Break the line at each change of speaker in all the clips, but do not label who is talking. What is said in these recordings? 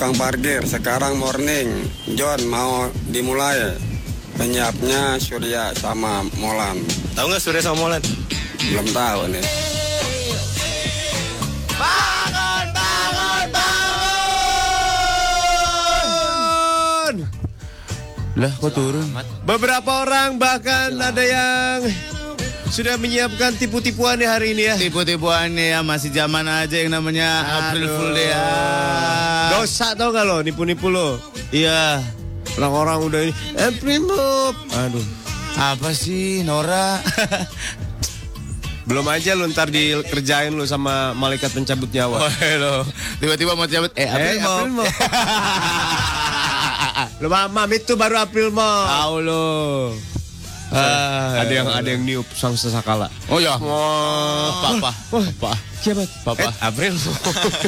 tukang parkir. Sekarang morning. John mau dimulai. Penyiapnya Surya sama Molan.
Tahu nggak Surya sama Molan?
Belum tahu nih.
Lah kok turun?
Beberapa orang bahkan ada yang sudah menyiapkan tipu-tipuannya hari ini ya.
Tipu-tipuan ya masih zaman aja yang namanya April Fool Day.
Dosa tau gak lo nipu-nipu lo?
Iya.
Orang-orang udah ini April Mop. Aduh.
Apa sih Nora?
Belum aja lu ntar dikerjain lu sama malaikat pencabut nyawa.
Wah lo, tiba-tiba mau cabut. Eh, April
Eh,
mau.
April Mop. Lu mamam itu baru April Mop.
Tahu lo. Ah,
ada yang ada yang niup sang sesakala.
Oh ya.
Wah.
Papa. Papa.
Kiamat.
Papa.
Eh, April.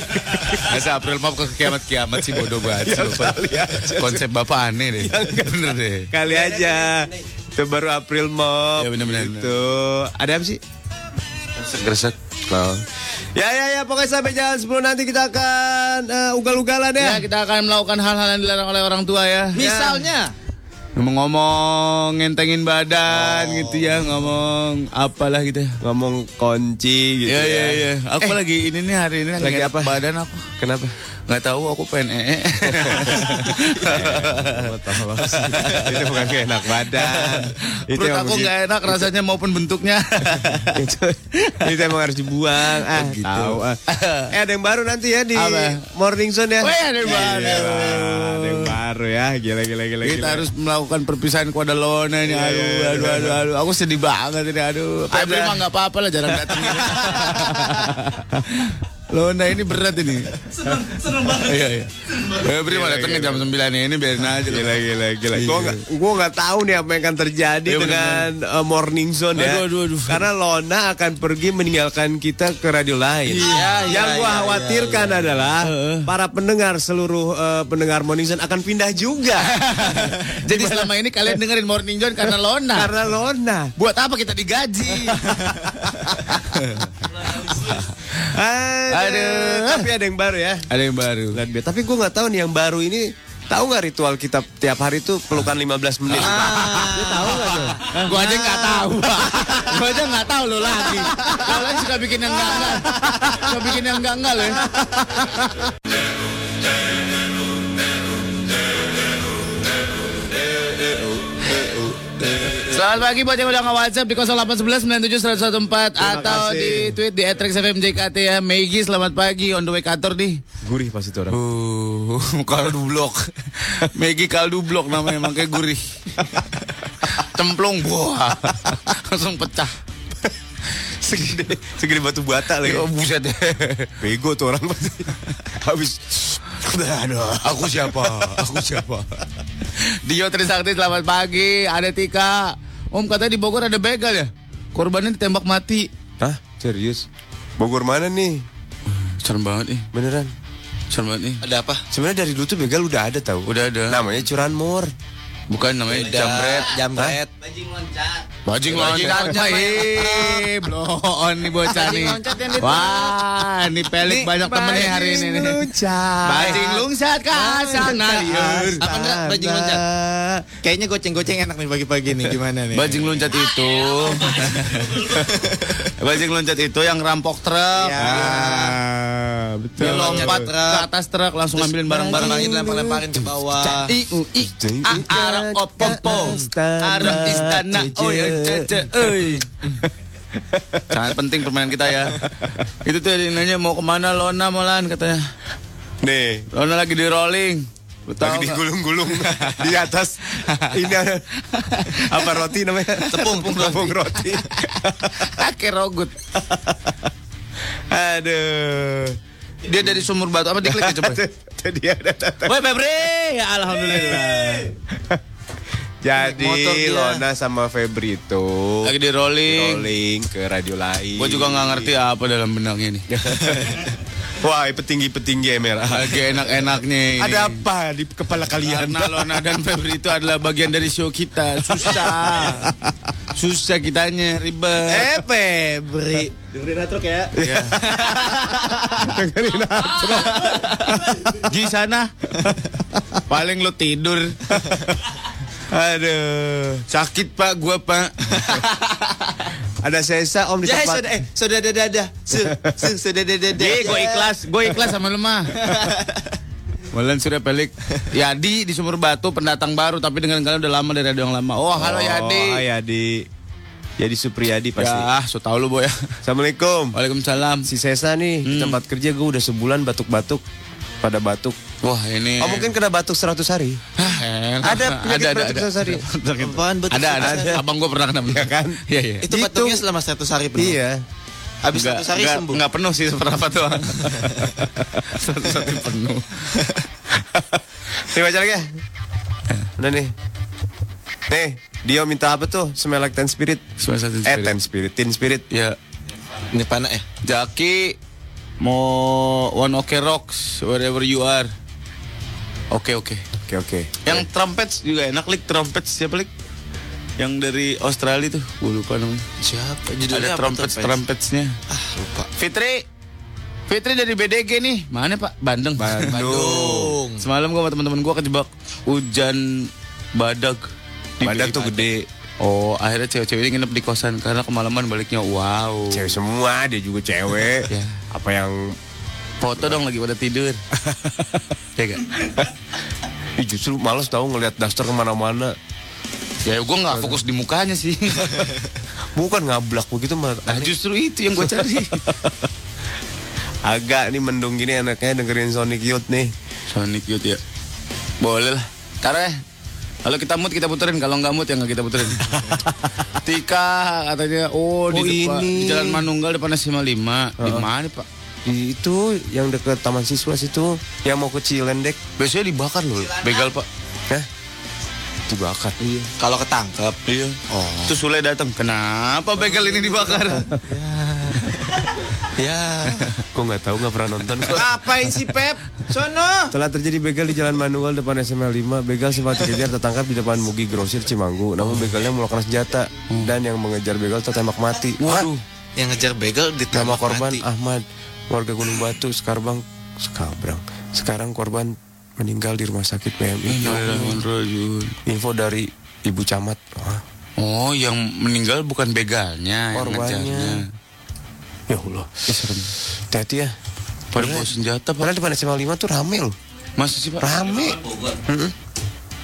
Masa April mau ke kiamat-kiamat sih bodoh banget.
Ya,
lu, Pak.
kali aja.
Konsep bapak aneh deh. Bener deh.
Kali aja. Itu baru April Mop.
Ya, bener-bener.
Itu. Ada apa sih?
Gresek.
Ya ya ya pokoknya sampai jam 10 nanti kita akan eh, ugal-ugalan ya.
Ya, kita akan melakukan hal-hal yang dilarang oleh orang tua ya.
Misalnya
Ngomong-ngomong ngentengin badan gitu ya, ngomong apalah gitu.
ngomong kunci gitu
Iya
ya.
iya iya. Aku lagi ini nih hari ini
lagi apa?
Badan aku.
Kenapa?
Nggak tahu aku pengen ee.
itu bukan enak badan. itu
Perut
emang
aku nggak enak rasanya maupun bentuknya.
itu, itu emang harus dibuang. Ah,
gitu.
tahu. ah. Eh ada yang baru nanti ya di
Apa?
Morning Zone ya.
Weh, ada yang baru.
Iya, ada yang baru ya. Gila gila gila.
Kita
gila.
harus melakukan perpisahan kepada Lona nih.
Iya,
Aduh,
iya, iya,
aduh, aduh, aduh. Aku sedih banget ini. Aduh.
Ada.
mah nggak apa-apa lah, jarang datang. Lona ini berat ini. Seneng, seneng banget. Iya, iya. Febri mah datangnya jam 9 ini biarin aja. lah.
Gila gila gila.
Iya.
Gua nggak gua nggak tahu nih apa yang akan terjadi
Iya,
dengan uh, Morning Zone ya.
Aduh, aduh, aduh.
Karena Lona akan pergi meninggalkan kita ke radio lain.
Iya,
yang
iya,
gua
iya,
khawatirkan adalah para pendengar seluruh uh, pendengar Morning Zone akan pindah juga.
Jadi selama ini kalian dengerin Morning John karena Lona.
Karena Lona.
Buat apa kita digaji?
Aduh.
Aduh.
Tapi ada yang baru ya.
Ada yang baru.
Lihat biar. Tapi gua nggak tahu nih yang baru ini tahu nggak ritual kita tiap hari itu pelukan 15 menit. Dia tahu nggak tuh?
Gua aja nggak tahu. Gua aja nggak tahu lo lagi. Lo lagi suka bikin yang enggak enggak. Suka bikin yang enggak enggak lo ya. Selamat pagi buat yang udah nge-WhatsApp di 0811 97 atau
kasih.
di tweet di @rexfmjkt ya. Megi selamat pagi on the way kantor nih.
Gurih pas itu orang.
Uh, kaldu blok. Megi kaldu blok namanya emang kayak gurih. Cemplung buah. Langsung pecah.
segede segede batu bata lagi.
Oh, buset deh.
Bego tuh orang pasti. Habis
Aduh, aku siapa? Aku siapa? Dio Trisakti selamat pagi. Ada Tika. Om katanya di Bogor ada begal ya? Korbannya ditembak mati.
Hah? Serius? Bogor mana nih?
Serem banget nih.
Beneran?
Serem banget nih.
Ada apa?
Sebenarnya dari dulu tuh begal udah ada tahu.
Udah ada.
Namanya curanmor.
Bukan namanya jambret.
Jamret.
Bajing loncat. Ih, blon nih bocah nih. Wah, ini pelik banyak temennya hari ini nih. Bajing lungsat ke sana liur.
Apa enggak bajing loncat? Kayaknya goceng-goceng enak nih pagi-pagi nih. Gimana nih?
Bajing loncat itu. Bajing loncat itu yang rampok truk.
Ah, betul.
Dia lompat ke atas truk langsung ngambilin barang-barang
Barang-barangnya dilempar-lemparin ke bawah.
I u i a arah opompo arah istana oh ya sangat penting permainan kita ya. Itu tuh dia nanya mau ke mana Lona Molan katanya.
Nih,
Lona lagi di rolling. Lu tahu
lagi digulung-gulung di atas. Ini ada- apa roti namanya?
Tepung,
tepung roti.
Pakai rogut.
Aduh.
dia dari sumur batu. Apa diklik ya coba?
Jadi ada
Woi Febri. Ya alhamdulillah
Jadi. Lona sama Febri itu
lagi di rolling
rolling ke radio lain.
Gue juga nggak ngerti apa dalam benaknya nih.
Wah, petinggi-petinggi merah.
Lagi enak-enaknya ini.
Ada apa di kepala kalian?
Karena Lona dan Febri itu adalah bagian dari show kita. Susah. Susah kitanya, ribet.
Eh, Febri. Dengerin atruk ya.
Di sana. Paling lo tidur.
Aduh.
Sakit pak, gua pak.
Ada sesa om di
Ya,
tempat.
sudah, eh, sudah, dah, dah, dah. Su, su, sudah, dah, dah, dah.
Gue gue ikhlas, gue ikhlas sama lu mah. Walan sudah pelik. Yadi di Sumber Batu pendatang baru tapi dengan kalian udah lama dari radio yang lama. Oh, halo Yadi.
Oh, Yadi. Yadi Supriyadi pasti.
Ya, so tau lu boy ya.
Assalamualaikum.
Waalaikumsalam.
Si Sesa nih di
Hmm.
tempat kerja gue udah sebulan batuk-batuk pada batuk.
Wah ini.
Oh mungkin kena batuk 100 hari.
Hah, enak.
Ada penyakit
ada, ada,
batuk
ada.
100 hari.
Apaan betul?
Ada, ada,
Ada.
Abang gue pernah kena
Iya kan?
Iya, iya.
Itu
Gitu.
batuknya selama 100 hari penuh.
Iya.
Habis
Nggak-
100 hari
nggak-
sembuh.
Nggak penuh sih seberapa doang. Satu hari penuh.
Nih baca lagi ya. Udah nih. Nih, Dio minta apa tuh? Smell like Teen Spirit.
Semua satu
Eh,
spirit.
Teen Spirit, Teen Spirit.
Ya,
Ini panah ya?
Jaki mau One Ok Rocks wherever you are. Oke oke.
Oke, oke.
Yang trumpets juga enak lik trumpets siapa lik? Yang dari Australia tuh, gue lupa namanya.
Siapa?
Ada
Judulnya apa
trumpets trumpetsnya.
Ah, lupa.
Fitri, Fitri dari BDG nih. Mana Pak? Bandung.
Bandung.
Semalam gua sama teman-teman gua kejebak hujan badak. Di
Badak tuh gede.
Oh, akhirnya cewek-cewek ini nginep di kosan karena kemalaman baliknya. Wow.
Cewek semua, dia juga cewek.
Ya.
Apa yang
Foto dong lagi pada tidur. ya gak?
Ih, justru males tahu ngelihat daster ke mana-mana.
Ya gue nggak fokus di mukanya sih.
Bukan ngablak begitu mah.
Nah justru itu yang gue cari.
Agak nih mendung gini enaknya dengerin Sonic Youth nih.
Sonic Youth ya. Boleh lah. Karena kalau kita mood kita puterin, kalau nggak mood ya nggak kita puterin. Tika katanya, oh, di,
Oh,
depan-
ini.
di Jalan Manunggal depan SMA 5 Di mana pak?
Di itu yang deket Taman Siswa situ yang mau ke Cilendek.
Biasanya dibakar loh, begal pak.
Hah? Dibakar. Iya.
Kalau ketangkep.
Iya. Oh. Terus Sule datang. Kenapa begal ini dibakar?
Ya.
Kok nggak tahu nggak pernah nonton. kok.
Ngapain sih Pep? Sono.
Telah terjadi begal di Jalan Manual depan SMA 5. Begal sempat dikejar tertangkap di depan Mugi Grosir Cimanggu. Namun begalnya melakukan senjata dan yang mengejar begal tertembak mati.
Waduh.
Yang ngejar begal di
Nama korban Ahmad, warga Gunung Batu, Skarbang, Skabrang. Sekarang korban meninggal di rumah sakit PMI. Info dari Ibu Camat. Wah,
Oh, yang meninggal bukan begalnya, yang
Korbannya.
ngejarnya.
Ya Allah.
Ih, serem.
Hati-hati ya.
Pada bawa senjata, Pak.
Padahal depan SMA 5 tuh rame loh.
Masa sih, Pak?
Rame.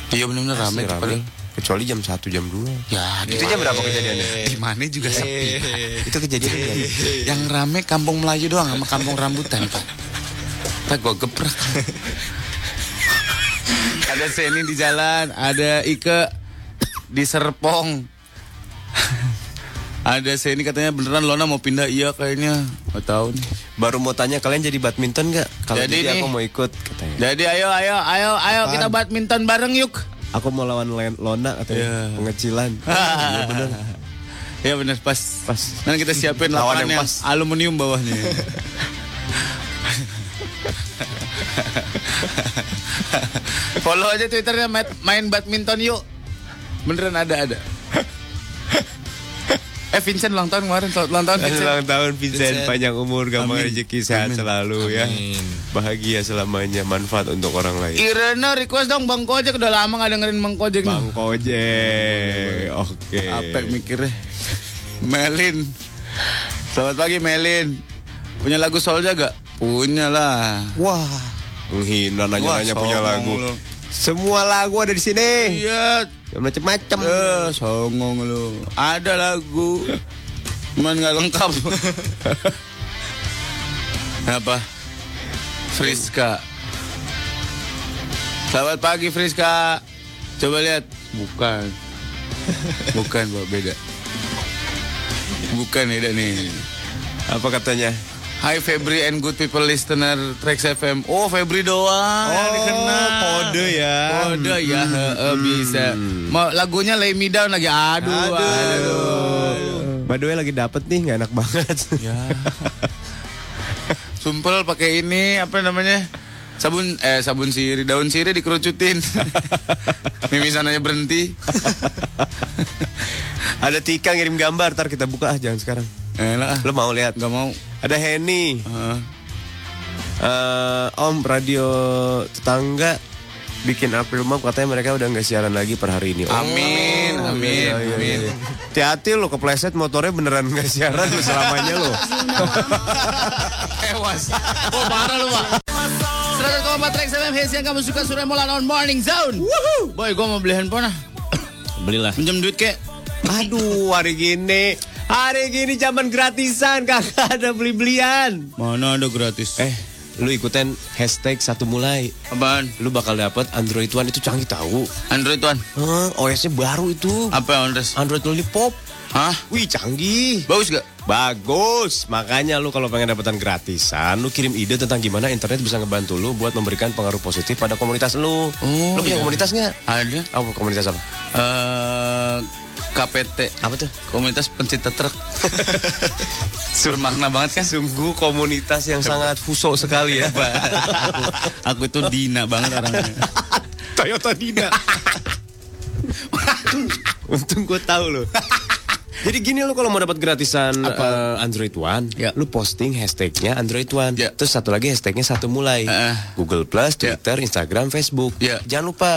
Iya benar-benar rame, padahal.
Kecuali jam 1, jam 2.
Ya,
Itu jam berapa kejadiannya?
di mana juga sepi. Pak.
Itu kejadian
Yang rame kampung Melayu doang sama kampung rambutan, Pak. Pak gua geprak. ada Seni di jalan, ada Ike di Serpong. Ada Seni katanya beneran Lona mau pindah iya kayaknya. Gak tahu nih.
Baru mau tanya kalian jadi badminton nggak? Kalau
Jadi
jadi,
nih.
aku mau ikut katanya.
Jadi ayo ayo ayo ayo
Apaan?
kita badminton bareng yuk.
Aku mau lawan Lona katanya.
Iya.
Pengecilan. Iya bener.
Ya benar pas.
Pas.
Nanti kita siapin
Lawan yang pas.
aluminium bawahnya. Follow aja twitternya main badminton yuk. Beneran ada ada. Eh Vincent ulang tahun kemarin, selamat ulang tahun Vincent.
Ulang tahun Vincent,
Vincent.
panjang umur, gampang
Amin.
rezeki, sehat
Amin.
selalu ya.
Amin.
Bahagia selamanya, manfaat untuk orang lain.
Irene request dong Bang Kojek udah lama gak dengerin Bang Kojek nih.
Bang Kojek, oke.
Apa mikirnya? Melin. Selamat pagi Melin. Punya lagu Solja gak? Punya lah.
Wah, menghina nanya-nanya punya lagu.
lu.
Semua lagu ada di sini.
Iya.
Yang macam-macam.
Eh, songong lu. Ada lagu. Cuman nggak lengkap. Apa? Friska. Selamat pagi Friska. Coba lihat. Bukan. Bukan, Pak, beda. Bukan beda nih.
Apa katanya?
Hai Febri and good people listener Trax FM. Oh Febri doang yang dikenal.
kode ya.
Kode ya, heeh, bisa. Mau lagunya Lay Me Down lagi. Aduh, aduh.
By the way lagi dapet nih, nggak enak banget.
Ya. sumpel pakai ini apa namanya? Sabun eh sabun sirih, daun sirih dikerucutin. Mimisan aja berhenti.
Ada Tika ngirim gambar, ntar kita buka ah, jangan sekarang.
Enak ah.
Lo mau lihat?
Gak mau.
Ada Henny.
Heeh.
Eh, om radio tetangga bikin April Mop katanya mereka udah nggak siaran lagi per hari ini. Oh,
Amin, amin,
iya, iya,
amin.
iya. Hati-hati lo kepleset motornya beneran nggak siaran lo selamanya lo.
Tewas. Oh parah lu pak. 100,4 Trax FM hits yang kamu suka sudah mulai on Morning Zone. Boy, gua mau beli handphone ah.
Belilah.
Pinjam duit kek.
Aduh, hari gini, hari gini zaman gratisan kagak ada beli-belian.
Mana ada gratis?
Eh, lu ikutin hashtag satu mulai.
Apaan?
Lu bakal dapet Android One itu canggih tahu.
Android One.
Hah, OS-nya baru itu.
Apa yang Android?
Android Lollipop.
Hah?
Wih, canggih.
Bagus gak?
Bagus, makanya lu kalau pengen dapetan gratisan, lu kirim ide tentang gimana internet bisa ngebantu lu buat memberikan pengaruh positif pada komunitas lu. lu punya
iya.
komunitas nggak?
Ada.
Apa komunitas apa?
Eh KPT.
Apa tuh?
Komunitas pencinta truk. Bermakna banget kan?
Sungguh komunitas yang sangat fuso sekali ya.
aku, aku itu Dina banget orangnya.
Toyota Dina. Untung gue tahu lo. Jadi gini lo kalau mau dapat gratisan eh, Android One,
Ya.
lu posting hashtagnya Android One,
Ya.
terus satu lagi hashtagnya satu mulai,
Eh.
Google Plus,
Ya.
Twitter, Instagram, Facebook.
Ya.
Jangan lupa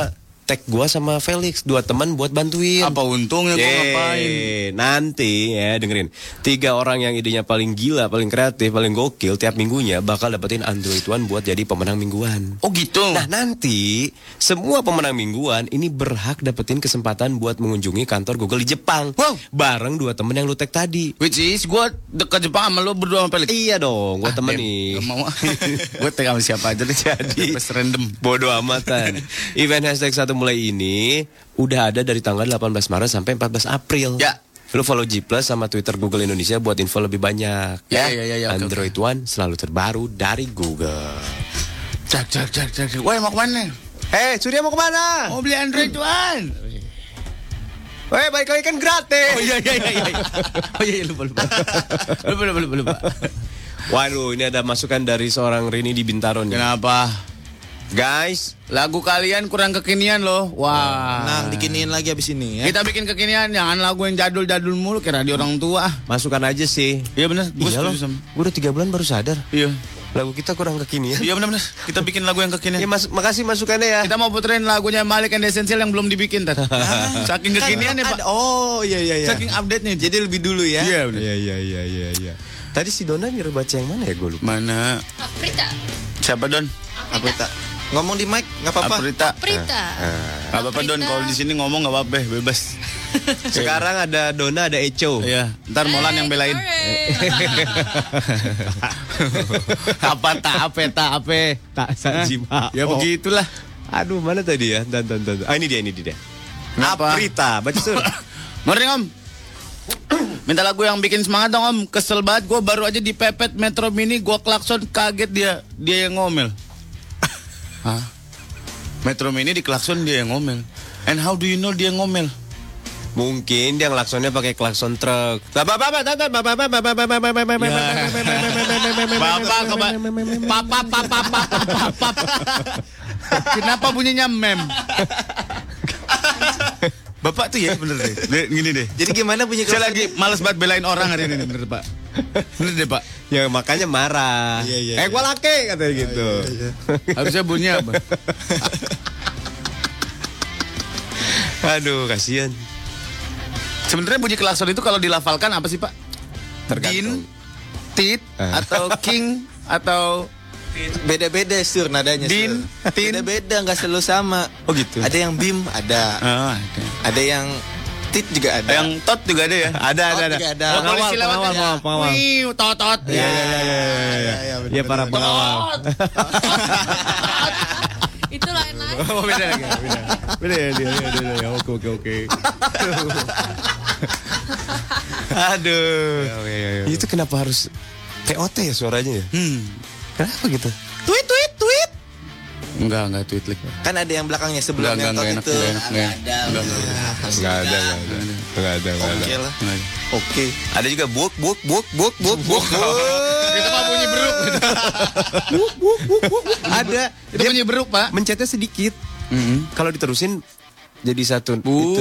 tag gua sama Felix, dua teman buat bantuin.
Apa untungnya gua
Yeay,
ngapain?
Nanti ya dengerin Tiga orang yang idenya paling gila, paling kreatif, paling gokil Tiap minggunya bakal dapetin Android One buat jadi pemenang mingguan
Oh gitu.
Nah nanti semua pemenang mingguan ini berhak dapetin kesempatan buat mengunjungi kantor Google di Jepang.
Wow.
Bareng dua temen yang lu tag tadi.
Which is gue dekat Jepang sama lo berdua sama Felix.
Iya dong, gua
Ah,
temen nih.
gak mau. gue tag sama siapa aja deh.
Jadi
random.
Bodoh amatan. Event hashtag satu mulai ini udah ada dari tanggal 18 Maret sampai 14 April.
Ya.
Lu follow G Plus sama Twitter Google Indonesia buat info lebih banyak.
Ya, ya, ya, ya, oke,
Android One selalu terbaru dari Google.
Cak cak cak cak. Woi mau ke mana?
Eh, Surya mau ke mana?
Mau beli Android One.
Weh, balik lagi kan gratis.
Oh iya iya iya. iya. Oh iya, iya lupa lupa. lupa lupa lupa lupa.
Waduh, ini ada masukan dari seorang Rini di Bintaro nih.
Kenapa?
Guys,
Lagu kalian kurang kekinian loh. Wah.
Nah, dikiniin lagi abis ini ya.
Kita bikin kekinian, jangan lagu yang jadul-jadul mulu kayak radio orang tua.
masukan aja sih.
Iya benar, gue
Iya loh, gue udah tiga bulan baru sadar.
Iya.
Lagu kita kurang kekinian.
Iya benar benar. Kita bikin lagu yang kekinian.
Ya, mas, makasih masukannya ya.
Kita mau puterin lagunya Malik and Essential yang belum dibikin tadi. Saking kekinian ya, Pak.
Oh iya iya iya.
Saking update nya.
Jadi lebih dulu ya.
Iya, benar.
Iya, iya, iya, iya, iya. Tadi si Dona nyuruh baca yang mana ya gue lupa.
Mana?
Prita.
Siapa Don?
Apa tak? Ngomong di mic nggak apa-apa.
Aprita.
Prita.
Gak apa-apa Don, kalau di sini ngomong gak apa-apa, bebas.
Sekarang ada Dona, ada Echo.
Iya, ntar Molan yang belain. apa tak apa tak apa
Tak sajima.
Ya begitulah.
Aduh, mana tadi ya? Dan, dan, dan. Ah, ini dia, ini dia.
Kenapa?
Aprita, baca sur.
Morning Om. Minta lagu yang bikin semangat dong Om. Kesel banget gue baru aja dipepet Metro Mini, gue klakson kaget dia dia yang ngomel. Hah? Metro Mini di klakson dia yang ngomel. And how do you know dia ngomel?
Mungkin dia ngelaksonnya pakai klakson truk. Bapak, bapak, bapak, bapak, bapak, bapak, bapak, bapak, bapak, bapak,
Bapak keba papa papa papa papa. Kenapa bunyinya mem? Bapak tuh ya bener deh. Deh, Gini deh.
Jadi gimana bunyi
Saya lagi males banget belain orang hari ini bener Pak. Bener deh Pak.
Ya makanya marah.
Iya, iya,
eh,
iya.
gua laki katanya gitu.
Harusnya bunyi apa?
Aduh, kasihan.
Sebenarnya bunyi klakson itu kalau dilafalkan apa sih Pak?
Tergantung.
Din, tit, atau king, atau
Beda-beda sur nadanya.
Din,
Sur.
tin.
Beda-beda nggak selalu sama.
Oh, gitu?
Ada yang bim, ada.
Ah,
Ada yang tit juga ada.
yang tot juga ada ya?
Ada, ada,
Oh,
ada.
ada.
Oh,
Pengawal,
polisi lewat
pengawal,
ya?
pengawal, pengawal.
Wih, tot tot.
Iya, iya, iya, iya, iya, iya, bener,
Iya, para pengawal.
Itu lain-lain.
Oh, beda lagi. Beda. Beda ya, dia, dia, dia. Oke, oke, oke.
Aduh. Itu kenapa harus TOT ya suaranya ya?
Hmm.
Kenapa gitu?
Tweet, tweet, tweet.
Enggak, enggak tweet like.
Kan ada yang belakangnya
Enggak,
sebelum
enggak,
yang
enggak
tot
enak,
itu.
enggak enak, enggak enak.
Ada.
Enggak, enggak, enggak.
Enggak ada, enggak ada. Enggak ada, enggak ada.
Oke lah.
Enggak ada.
Oke.
Ada juga buk buk buk buk buk buk.
Itu mah bunyi beruk.
Ada.
Itu bunyi beruk, Pak.
Mencetnya sedikit. Kalau diterusin jadi satu.
Buk,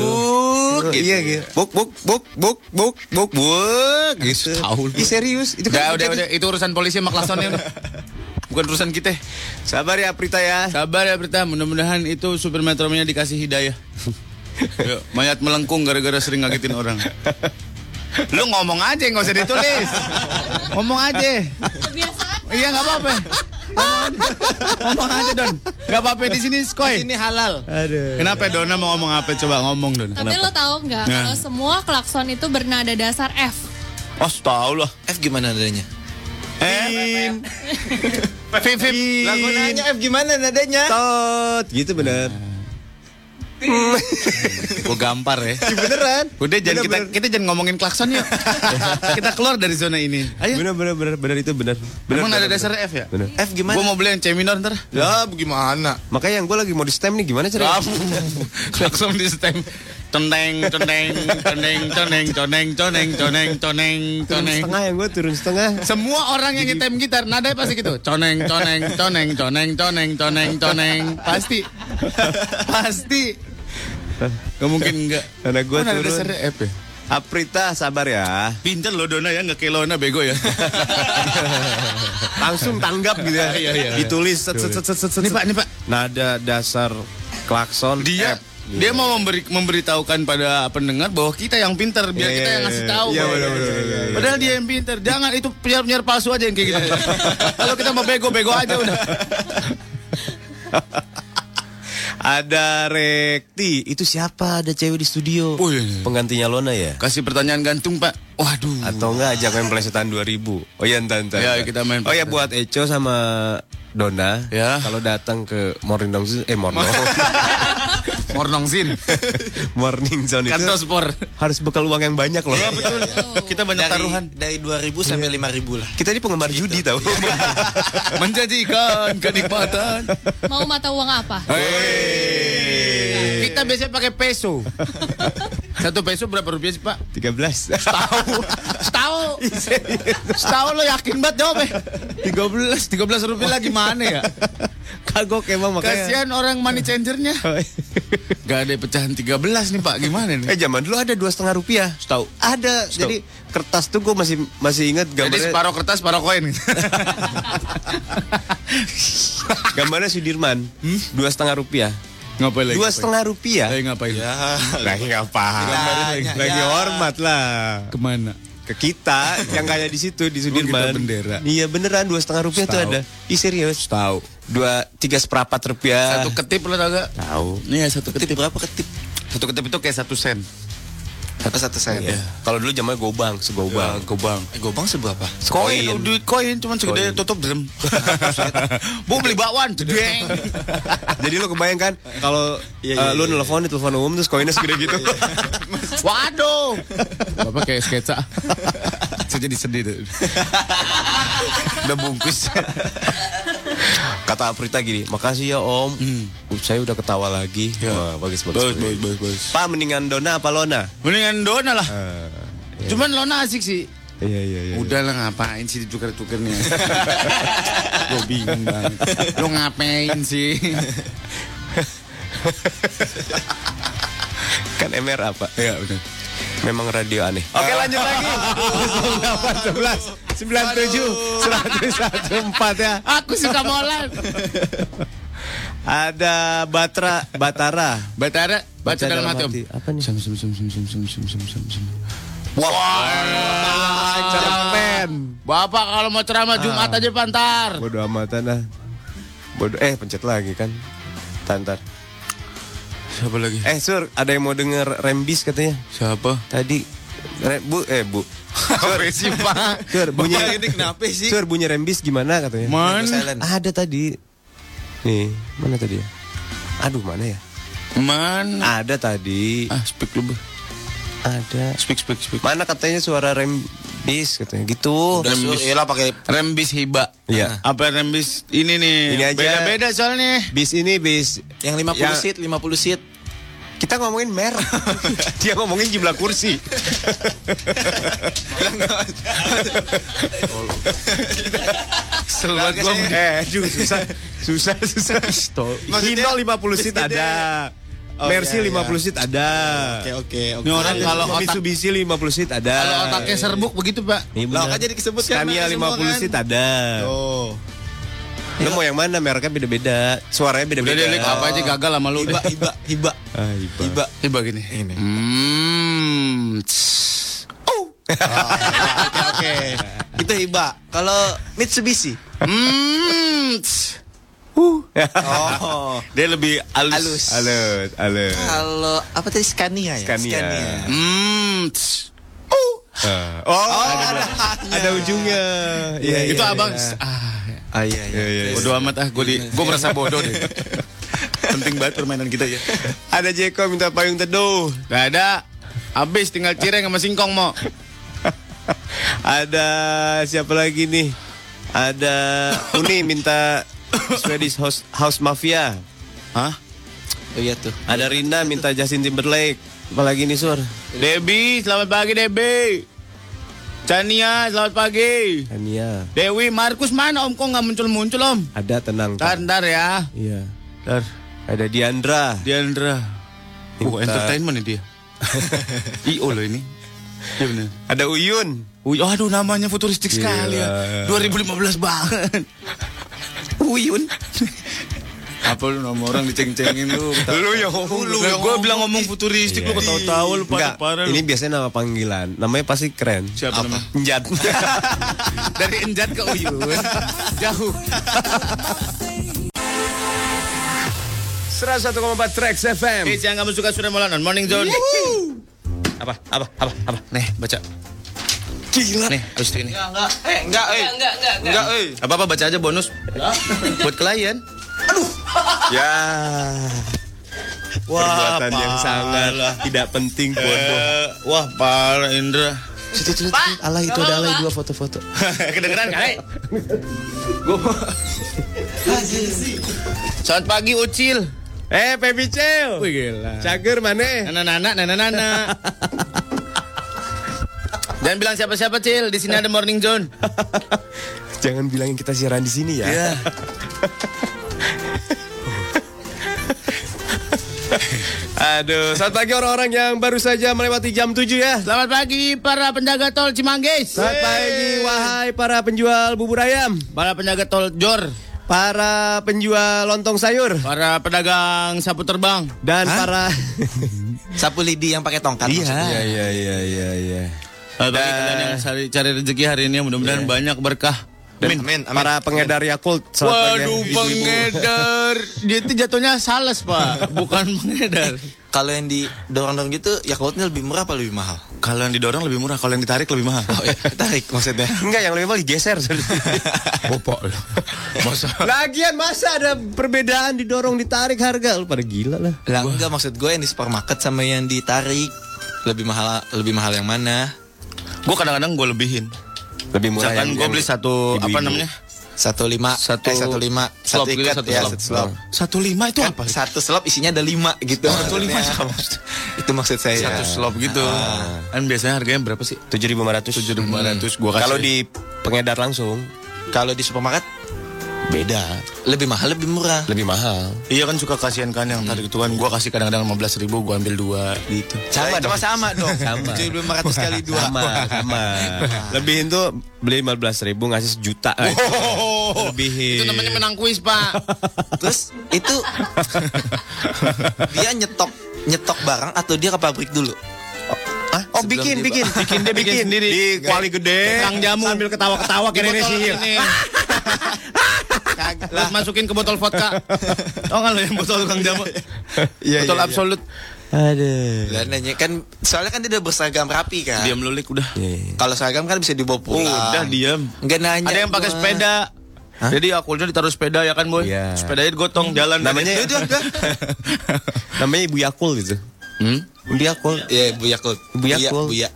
Gitu.
gitu.
Iya gitu. Buk buk buk buk buk buk buk gitu.
Tahu.
Ih serius itu kan
udah, udah. Itu urusan polisi sama klaksonnya. Bukan urusan kita.
Sabar ya Prita ya.
Sabar ya Prita, mudah-mudahan itu supir metronya dikasih hidayah. Yuk, mayat melengkung gara-gara sering ngagetin orang. Lu ngomong aja nggak usah ditulis. Ngomong aja.
Kebiasaan.
Iya nggak apa-apa. Ngomong aja Don. Nggak apa-apa di sini skoy.
Ini halal.
Aduh.
Kenapa Dona mau ngomong apa? Coba ngomong Don.
Tapi
Kenapa?
lo tahu nggak
Nah.
kalau semua klakson itu bernada dasar F.
Oh, tahu lah.
F gimana nadanya?
Eh, Vip, Vip.
Lagu nanya F gimana nadanya?
Tot gitu bener.
Gue gampar ya.
Beneran?
Udah jangan kita
Bener,
kita jangan ngomongin klakson yuk. kita keluar dari zona ini. Ayo.
Bener bener bener bener itu bener. bener
Emang ada
bener,
dasar F ya?
Bener.
F gimana?
Gue mau beli yang C minor ntar.
Ya, gimana?
Makanya yang gue lagi mau di stem nih gimana caranya?
Langsung di stem. Toneng, toneng, toneng, toneng, toneng, toneng, toneng, toneng,
Turun
toneng.
setengah yang gue turun setengah.
Semua orang yang ngetem gitar nadanya pasti gitu. Coneng, coneng, coneng, coneng, coneng, coneng, coneng. Pasti. Pasti. Gak mungkin enggak.
Karena gue
Oh,
turun.
dasarnya F ya?
Aprita sabar ya.
Pinter loh Dona ya, nggak kayak Lona bego ya.
Langsung tanggap gitu ya.
Iya, iya, iya.
Ditulis set set set set set.
Nih Pak, nih Pak.
Nada dasar klakson.
Dia
F.
dia mau memberi memberitahukan pada pendengar bahwa kita yang pintar biar
Iya,
kita
iya,
yang ngasih
iya.
tahu.
Iya,
Pak.
benar, benar, benar, benar.
Padahal dia yang pintar. Jangan itu penyiar-penyiar palsu aja yang kayak gitu. Kalau kita mau bego-bego aja udah.
Ada Rekti. Itu siapa? Ada cewek di studio.
Wih.
Penggantinya Lona ya?
Kasih pertanyaan gantung, Pak. Waduh.
Atau enggak ajak main plesetan 2000 Oh iya entar entar
Ya, kita main
Oh ya
plesetan.
buat Eco sama Dona
Ya.
Kalau datang ke Morning Zone Eh Morning
Mornong Zin.
Morning Zone itu
Kantospor.
Harus bekal uang yang banyak loh
Iya betul. Kita banyak
Dari,
taruhan.
dari 2000 sampai 5000 lah.
Kita ini penggemar judi tau
Menjanjikan kenikmatan.
Mau mata uang apa?
Kita biasanya pakai peso. Satu peso berapa rupiah sih, Pak?
13
Tahu. Tahu. Tahu lo yakin banget jawabnya. 13, 13 rupiah lagi mana ya?
Kagok emang makanya
Kasihan orang money changernya. Gak ada pecahan 13 nih Pak, gimana nih?
Eh zaman dulu ada dua setengah rupiah
Tahu.
Ada Jadi kertas tuh gue masih masih ingat
Jadi
gambarnya
separuh kertas, separuh koin.
Gambarnya Sudirman Dua setengah rupiah
ngapain lagi?
Dua setengah rupiah
Lagi ngapain?
Lagi ngapain
lagi.
Lagi hormat lah
Ke mana?
ke kita yang kayak di situ di Sudirman.
kita bendera.
Iya beneran dua setengah rupiah tuh
Tahu.
ada. Ih serius.
Tahu.
Dua tiga seperempat rupiah.
Satu ketip lo tau gak?
tahu.
Iya satu ketip.
Ketip berapa ketip?
Satu ketip itu kayak satu sen.
Apa satu sen?
Iya. Kalau dulu zamannya gobang, segobang.
Bang, gobang.
Eh, gobang seberapa?
Koin,
Koin.
duit koin cuman segede
Koin.
tutup drum. Bu beli bakwan, jedeng.
Jadi lu kebayang kan kalau
Iya,
eh,
iya,
lu
iya,
nelfon di telepon umum terus koinnya segede gitu.
Waduh. Bapak kayak sketsa. Saya jadi sedih tuh. Udah bungkus.
Kata Aprita gini, makasih ya Om. Saya udah ketawa lagi.
Ya.
Wah, bagus bagus.
Bagus, bagus, bagus, bagus.
Pak mendingan Dona apa Lona?
Mendingan Dona lah. Cuman Lona asik sih.
Iya iya iya.
Udah lah ngapain sih ditukar-tukarnya Gue bingung banget Lo ngapain sih
Kan MR apa?
Iya udah
Memang radio aneh. Oke lanjut lagi. 08 11 97 114 ya.
Aku suka molan
Ada Batra Batara.
Batara Baca dalam hati om
Apa nih?
Sum sum sum sum sum sum sum sum sum sum
Wah, cerpen.
Bapak kalau mau ceramah Jumat aja pantar
Bodoh amatan lah. Bodoh eh pencet lagi kan. Tantar.
Siapa lagi?
Eh Sur, ada yang mau denger Rembis katanya.
Siapa?
Tadi Re, Bu eh Bu.
Apa sih pak?
Sur bunyi
Bapak ini kenapa sih?
Sur bunyi Rembis gimana katanya?
Man
Silent.
Ada tadi. Nih, mana tadi ya? Aduh, mana ya?
Man
Ada tadi.
Ah speak lu.
Ada.
Speak speak speak
Mana katanya suara Rembis katanya gitu.
Sur, iyalah pakai
Rembis hiba
Iya.
Apa rembis ini nih
Ini aja.
Beda-beda soalnya
Bis ini bis
yang 50
Ya.
seat, 50 seat.
Kita ngomongin merek. Dia ngomongin jumlah kursi.
Kesel banget gua.
eh, aduh susah. Susah, susah.
Maksudnya-
Hino 50 seat ada.
Oh,
Mercy
iya, iya.
50 seat ada.
Oke oke oke.
Ini orang kalau otak
Mitsubishi 50 seat ada.
kalau otaknya serbuk begitu, Pak.
Nih,
Lah
bener.
kan jadi disebut kan
Scania
merek semua
50
kan?
seat ada.
Oh.
Lu mau yang mana? Mereknya beda-beda. Suaranya
Udah
beda-beda.
deh, Lik, apa aja gagal sama lu.
Hiba hiba hiba.
Ah, iba.
Hiba.
Tiba gini.
Ini.
Hmm. tss.
Oke oke. Itu hiba. Kalau Mitsubishi.
Hmm. tss.
Oh.
Dia lebih halus.
Halus.
Halus, halus.
Kalau apa tadi Scania ya?
Scania.
Hmm. tss.
Ah. Oh, ada, ada ujungnya. Iya,
Itu
iya,
abang.
iya.
Ah,
Ah iya iya.
Iya, iya.
bodoh amat ah. Gue gue merasa bodoh deh. Penting banget permainan kita ya.
Ada Jeko minta payung teduh.
Gak ada. Habis tinggal cireng sama singkong mau.
Ada siapa lagi nih? Ada Uni minta Swedish House, House Mafia.
Hah?
Oh iya tuh.
Ada Rina minta Justin Timberlake. Apalagi nih Sur?
Debi, selamat pagi Debi. Chania, selamat pagi.
Tania.
Dewi, Markus mana om? Kok nggak muncul-muncul om?
Ada tenang.
Ntar, ya.
Iya.
Ntar.
Ada Diandra.
Diandra. Oh, entertainment nih dia. IO loh ini. Iya bener.
Ada Uyun.
Uy, aduh namanya futuristik sekali ya. 2015 banget.
Uyun.
Apa lu nama orang diceng-cengin lu?
Lu yang ngomong.
Lu gue bilang ngomong futuristik lu ketawa-tawa lu
Enggak,
parah-parah lu.
ini biasanya nama panggilan. Namanya pasti keren.
Siapa namanya?
Njat.
Dari Enjat ke Uyun. Jauh.
101,4 Trax FM.
Hits yang kamu suka sudah mulai on Morning Zone.
Apa? Apa? Apa? Apa?
Nih, baca. Gila. Nih, habis ini.
Enggak eh enggak eh.
Enggak, enggak,
Enggak eh.
Apa-apa baca aja bonus. Buat klien.
Ya.
Wah,
Perbuatan yang sangat tidak penting bodoh.
Eh, wah, parah Indra.
Situ situ. Alay itu ada alay dua foto-foto.
Kedengeran kali? Selamat pagi Ucil.
Eh, Pepi Cel.
Wih gila.
Cager mana?
Nana nana nana nana. Jangan bilang siapa-siapa Cil, di sini ada Morning Zone.
Jangan bilangin kita siaran di sini ya.
Iya.
Aduh, selamat pagi orang-orang yang baru saja melewati jam 7 ya.
Selamat pagi para penjaga tol Cimanggis.
Selamat pagi wahai para penjual bubur ayam,
Para penjaga tol Jor.
para penjual lontong sayur
Para pedagang sapu terbang.
dan para
Sapu lidi yang pakai tongkat.
Iya iya iya iya iya.
Selamat pagi kalian yang cari, cari rezeki hari ini mudah-mudahan banyak berkah.
Amin. Amin. amin.
Para pengedar Yakult
Waduh pengedar Dia itu jatuhnya sales pak Bukan pengedar
Kalau yang didorong-dorong gitu, Yakultnya lebih murah apa lebih mahal?
Kalau yang didorong lebih murah Kalau yang ditarik lebih mahal
Oh iya, tarik maksudnya.
Enggak, yang lebih mahal digeser.
Bapak lu Masa
Lagian masa ada perbedaan didorong ditarik harga? Lu pada gila lah.
Lah enggak maksud gue yang di supermarket sama yang ditarik lebih mahal lebih mahal yang mana?
Gue kadang-kadang gue lebihin
Lebih murah
Misalkan
yang-
gue beli satu Apa
ibu-ibu.
namanya
Satu lima,
Satu
eh, satu lima,
slop
satu
gitu,
ikat
satu
ya,
slop.
satu slop.
Satu lima itu
Kan
apa?
satu slop isinya ada lima gitu.
Satu lima sama
Itu maksud saya.
Satu slop gitu Kan biasanya harganya berapa sih?
7.500.
7.500 Gue kasih
Kalau di pengedar langsung
Kalau di supermarket
beda,
lebih mahal lebih murah.
lebih mahal.
Iya kan suka kasihan kan yang tarik itu kan Gue kasih kadang-kadang 15 ribu Gue ambil dua gitu
Sama dong. sama dong.
Sama.
Tujuh lima ratus kali dua.
Sama, sama. Lebihin tuh beli 15 ribu ngasih sejuta. eh. Lebihin.
Itu namanya menang kuis pak
Terus itu dia nyetok nyetok barang atau dia ke pabrik dulu?
Oh
Sebelum
bikin,
dia-
bikin, bikin dia bikin sendiri di kuali gede,
Tukang jamu.
sambil ketawa-ketawa
Di
kayak nenek
botol
sihir.
ini. Terus masukin ke botol vodka Oh kan lo yang botol tukang jamu
Iya,
Botol
iya, iya.
absolut
Aduh.
Lah nanya kan soalnya kan dia udah berseragam rapi kan.
Diam lulik udah
Kalau seragam kan bisa dibawa pulang.
Udah diam
Enggak nanya.
Ada yang pakai sepeda Jadi akulnya ditaruh sepeda ya kan boy
Iya.
Sepedanya digotong jalan
Namanya namanya Ibu Yakul gitu.
Hmm?
Ibu Yakul.
Iya, Bu Yakul.
Bu Yakul.
Bu Ya.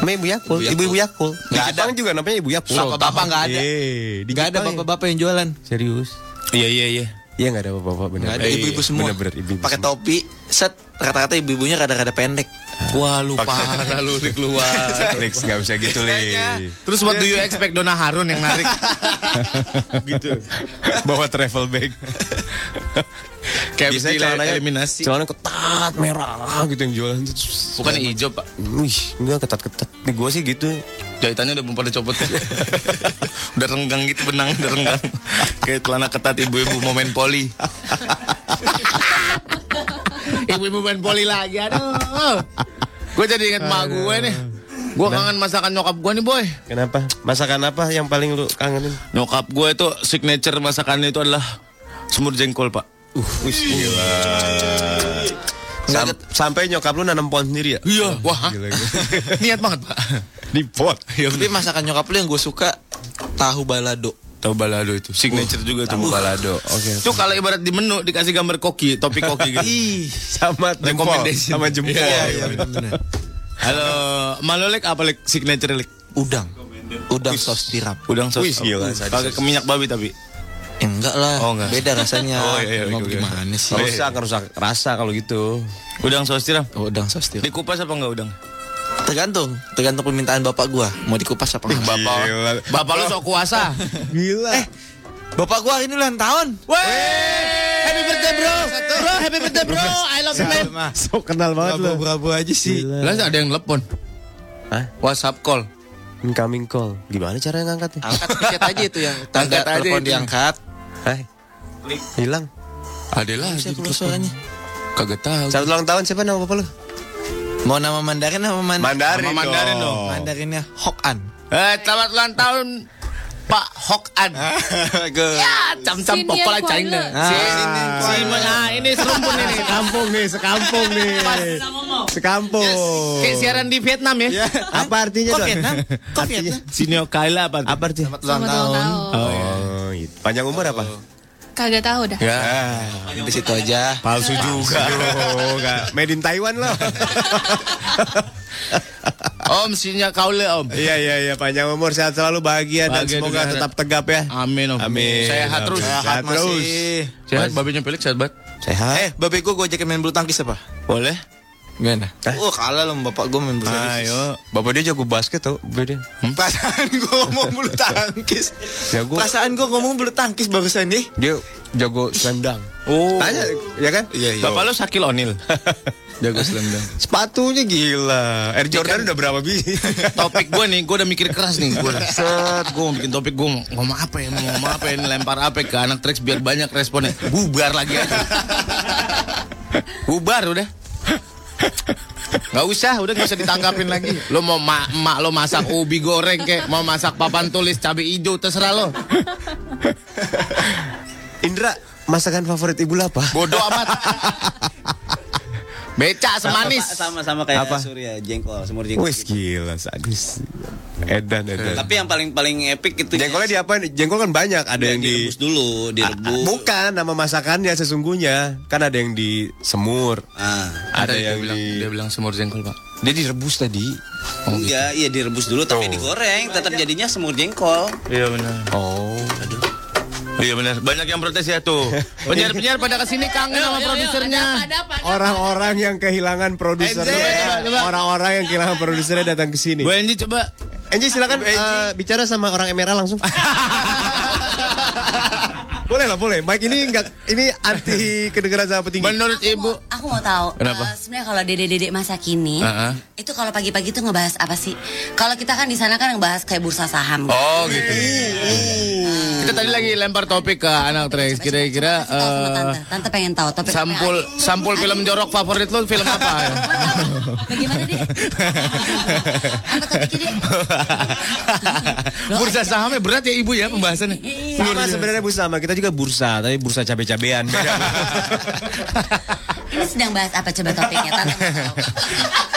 Namanya Ibu Yakul.
Ibu Yakul.
Ibu-ibu Yakul. Di
Nggak ada.
Juga namanya Ibu Yakul.
Bapak-bapak nggak ada.
Eh,
Enggak ada
Jepang ya.
bapak-bapak yang jualan.
Serius.
Iya iya iya
Iya nggak ada bapak-bapak.
Nggak ada
Eh,
ibu-ibu semua.
Bener-bener ibu-ibu
Pakai topi, set rata-rata ibu-ibunya rada-rada pendek.
Wah lu parah lu Rik luar.
Nggak bisa gitu Lex.
Terus what do you expect Dona Harun yang narik?
gitu. Bawa travel bag.
Kayak
Biasanya
Biasanya
celananya-
eliminasi.
Celana ketat merah gitu yang jualan.
Bukan hijau pak.
Wih, enggak ketat-ketat. Di gua sih gitu.
Jahitannya udah pada copot Udah renggang gitu benang Udah renggang Kayak celana ketat ibu-ibu momen poli Ibu-ibu main poli lagi Aduh Gue jadi inget mak gue nih Gue kangen masakan nyokap gue nih boy
Kenapa? Masakan apa yang paling lu kangenin?
Nyokap gue itu signature masakannya itu adalah Semur jengkol pak
Uh, wih, gila. Sam- sampai nyokap lu nanam pohon sendiri ya?
Iya Wah
Gila, gila.
niat banget pak
Di pot.
Tapi masakan nyokap lu yang gue suka tahu balado.
Tahu balado itu Signature juga tuh
Tahu balado. Oke.
Itu kalau ibarat di menu dikasih gambar koki, topik koki gitu.
Ih,
Sama jempol.
Recommendation.
Sama jempol.
Iya,
iya benar.
Halo, Malolek apa lek signature lek?
Udang. Udang sos tiram.
Udang sos.
Wih, gila.
Pakai ke minyak babi tapi.
Eh, enggak lah.
Oh, enggak.
Beda rasanya.
Oh, iya, iya,
Mau
oke, oke.
gimana sih?
Rusak, rusak rasa kalau gitu.
Udang sos tiram.
Oh, udang sos tiram.
Dikupas apa enggak udang?
Tergantung, tergantung permintaan bapak gua. Mau dikupas apa enggak?
Bapak.
Gila.
Bapak lu sok kuasa.
Gila.
Eh, bapak gua ini ulang tahun.
Happy birthday bro. Bro, happy birthday bro. I love you man.
so kenal banget lu.
Berapa aja sih?
Lah ada yang telepon.
Hah?
WhatsApp call.
Incoming call. Gimana cara ngangkatnya?
Angkat pencet aja itu yang tanda telepon diangkat.
Hai. Hilang.
Ada lah.
Bisa keluar suaranya.
Kagak tahu.
Selamat ulang tahun siapa nama bapak lu?
Mau nama Mandarin apa man
Mandarin.
Nama Mandarin dong.
Mandarinnya Hokan.
Eh, selamat ulang tahun Pak Hok An. Ya, cam-cam
Kuala.
China.
Ah.
Si, nah, ini serumpun ini.
Sekampung nih, sekampung nih. Sekampung.
Kayak siaran di Vietnam ya.
Apa artinya,
Kok? Vietnam? Kok Vietnam?
Sinio Kaila apa?
Apa artinya?
Selamat ulang tahun.
Oh, gitu. Panjang umur apa?
Kagak tahu dah.
Ya.
Di situ aja.
Palsu juga. Juga. Made in Taiwan loh.
Om Sinio Kaula Om.
Iya iya iya panjang umur sehat selalu bahagia, dan
Bahagia
semoga
dengan
tetap tegap ya.
Amin Om.
Amin.
Sehat terus.
Sehat
terus.
masih.
Sehat, babinya Felix sehat banget.
Sehat.
Eh, babe gua gua ajakin main bulu tangkis apa?
Boleh?
Gimana? Oh, kalah loh bapak gua main bulu tangkis.
Ayo.
Bapak dia jago basket tau, beda.
Perasaan gua ngomong bulu tangkis.
Jago.
Perasaan gua ngomong bulu tangkis barusan nih.
Dia jago slam dunk.
Oh.
Tanya, ya kan?
Iya, iya.
Bapak lu Sakil Onil. Jago slam dunk.
Sepatunya gila. Air Jordan udah berapa biji?
Topik gue nih, gue udah mikir keras nih. Gue udah set, gue mau bikin topik gue mau ngomong apa ya, mau ngomong apa ya, lempar apa ya ke anak Trax biar banyak responnya. Bubar lagi aja. Bubar udah. Gak usah, udah gak usah ditanggapin lagi. Lo mau ma mak lo masak ubi goreng kek, mau masak papan tulis cabai hijau terserah lo.
Indra, masakan favorit ibu apa?
Bodoh amat. Beca semanis.
sama-sama kayak
Apa?
Surya jengkol semur jengkol
Wih gila sadis. Edan edan.
tapi yang paling paling epic itu
Jengkolnya di apa? Jengkol kan banyak. Ada yang di
direbus dulu direbus
Ah, Bukan nama masakannya sesungguhnya. Kan ada yang di semur.
ah
Ada,
dia
yang
bilang,
di
dia bilang semur jengkol pak.
Dia direbus tadi.
iya iya direbus dulu tapi digoreng tetap jadinya semur jengkol
Iya benar.
Oh.
Iya benar. Banyak yang protes ya tuh. Penyiar-penyiar pada ke sini kangen sama produsernya.
Orang-orang yang kehilangan
coba.
Orang-orang yang kehilangan produsernya datang ke sini.
Bu Enji coba.
Enji silakan eh, bicara sama orang Emerald langsung. boleh lah, boleh. Mike ini enggak ini anti kedengeran sama petinggi.
Menurut ibu.
Aku mau tahu.
Kenapa?
eh, Sebenarnya kalau dede-dede masa kini,
Heeh.
itu kalau pagi-pagi tuh ngebahas apa sih? Kalau kita kan di sana kan ngebahas kayak bursa saham. gitu.
Oh gitu. Kita tadi lagi lempar topik ke anak Trax. Kira-kira eh,
tante. Tante pengen tahu topik
sampul sampul film jorok favorit lu film apa? ya?
Bagaimana deh? apa topiknya deh?
Bursa sahamnya berat ya ibu ya pembahasannya.
Sama sebenarnya Bu sama, kita juga bursa, tapi bursa cabe-cabean.
Ini sedang bahas apa coba topiknya? Tante.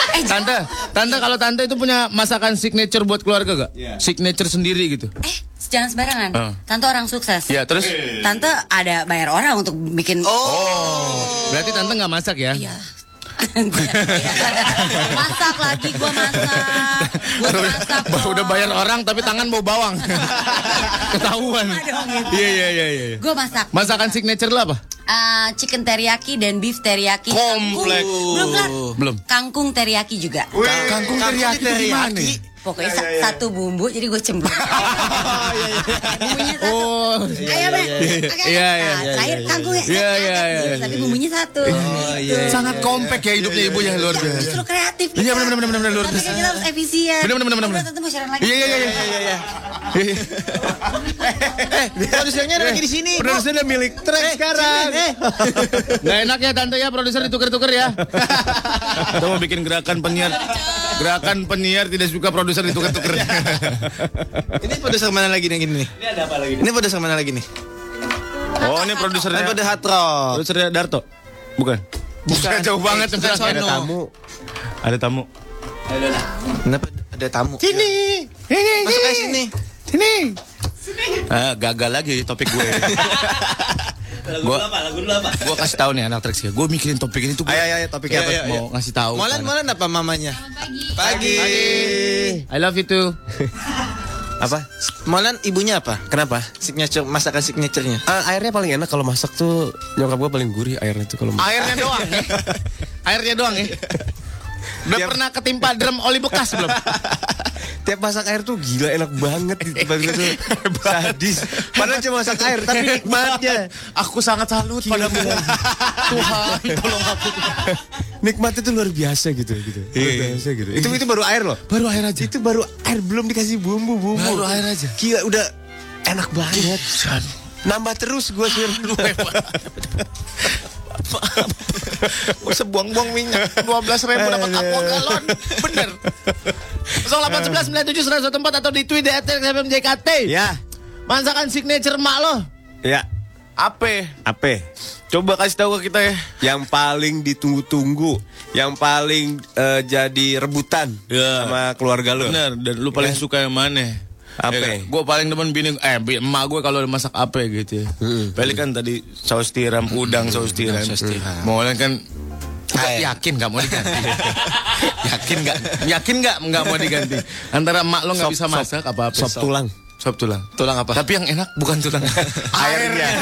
Eh,
Tante, tante kalau tante itu punya masakan signature buat keluarga gak? Signature sendiri gitu.
eh, jangan sembarangan.
Eh.
Tante orang sukses.
Ya terus?
Tante ada bayar orang untuk bikin.
Oh. Berarti tante nggak masak ya?
Iya. masak lagi gua masak. Gua masak.
Udah bayar orang tapi tangan bau bawang. Ketahuan. Iya iya iya iya.
Gue masak.
Masakan signature lo apa?
Ah, chicken teriyaki dan beef teriyaki.
Komplek.
Kangkung. Belum kan?
Belum.
Kangkung teriyaki juga.
Kangkung teriyaki itu gimana? ya?
Pokoknya sa- satu bumbu jadi gue cemplung. bumbunya satu.
Oh. Iya, iya, iya,
Nah, Terakhir kangkungnya.
Iya,
angkat,
iya, iya,
Tapi
iya.
bumbunya satu.
Sangat kompak ya hidupnya ibu yang luar biasa.
Justru kreatif.
Iya, benar, benar, benar, benar, luar
Tapi
biasa.
kan kita harus efisien.
Benar, benar, benar, benar.
Tentu mau lagi.
Iya iya iya iya iya. iya.
Produsernya ada lagi di sini.
Produsernya milik trek sekarang. Gak enak ya tante ya produser ditukar-tukar ya. Kita mau bikin gerakan penyiar. Gerakan penyiar tidak suka produser ditukar-tukar.
Ini produser mana lagi nih nih?
Ini ada apa lagi?
Ini produser mana lagi nih?
Oh ini
Ini
produsernya.
pada hard rock.
Produsernya Darto. Bukan. Bukan jauh banget
Bukan
Ada
sono.
tamu. Ada tamu.
Kenapa ada tamu?
Sini. Ini.
Masuk aja sini.
Sini. Ah, gagal lagi topik gue.
Lagu
Gua-
dulu apa? Lagu dulu apa?
gue kasih tahu nih anak treks ya. Gue mikirin topik ini tuh. gua
Ayo ayo ayo topiknya apa?
mau ngasih tahu.
Molan molan apa mamanya? Pagi.
I love you too.
Apa?
Molan ibunya apa?
Kenapa?
Signature masakan signaturenya.
Ah, airnya paling enak kalau masak tuh nyokap gue paling gurih airnya tuh kalau masak.
Airnya doang. ya. Airnya doang ya. Udah pernah ketimpa drum oli bekas belum?
Tiap masak air tuh gila enak banget gue tuh sadis. Padahal cuma masak air tapi nikmatnya.
Aku sangat salut padamu. Tuhan, tolong aku.
Nikmatnya tuh luar biasa gitu gitu. Luar biasa gitu.
Itu itu baru air loh.
Baru air aja.
itu baru air belum dikasih bumbu-bumbu.
Baru air aja.
Gila udah enak banget. Nambah terus gue sih.
Usah buang-buang minyak 12 ribu dapat aqua galon Bener 0811 97 atau di Twitter at FMJKT
Ya.
Masakan signature mak lo
Ya.
Apa?
Apa?
Coba kasih tahu ke kita ya
Yang paling ditunggu-tunggu, yang paling eh, jadi rebutan
Ya.
sama keluarga lu.
Bener Dan lu paling suka yang mana?
Apa?
Gue paling demen bini Eh emak gue kalau masak apa gitu ya. Paling kan tadi saus tiram Udang saus tiram. Mau kan Nggak, yakin gak mau diganti? Yakin gak Yakin gak nggak mau diganti? Antara emak lo gak
Sop-
bisa masak apa-apa?
sop tulang.
Sop tulang.
Tulang apa?
Tapi yang enak bukan tulang. Airnya.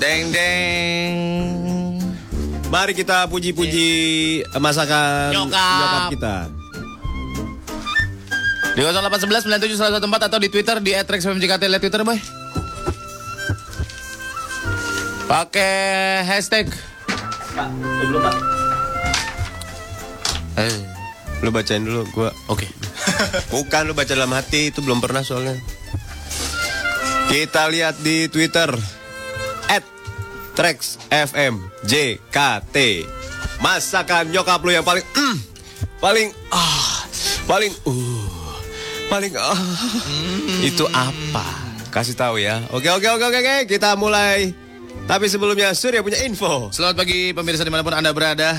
Deng deng
Mari kita puji-puji masakan
Nyokap.
kita.
Di 0811 97 atau di Twitter di @rexfmjkt lihat Twitter boy. Pakai hashtag.
Belum pak.
Eh,
Lu bacain dulu gua.
oke.
Bukan lu baca dalam hati itu belum pernah soalnya. Kita lihat di Twitter Trax FM JKT. Masakan nyokap lu yang paling mm, paling ah paling uh paling ah itu apa? Kasih tahu ya. Oke oke oke oke oke kita mulai. Tapi sebelumnya Surya punya info.
Selamat pagi pemirsa di mana pun anda berada.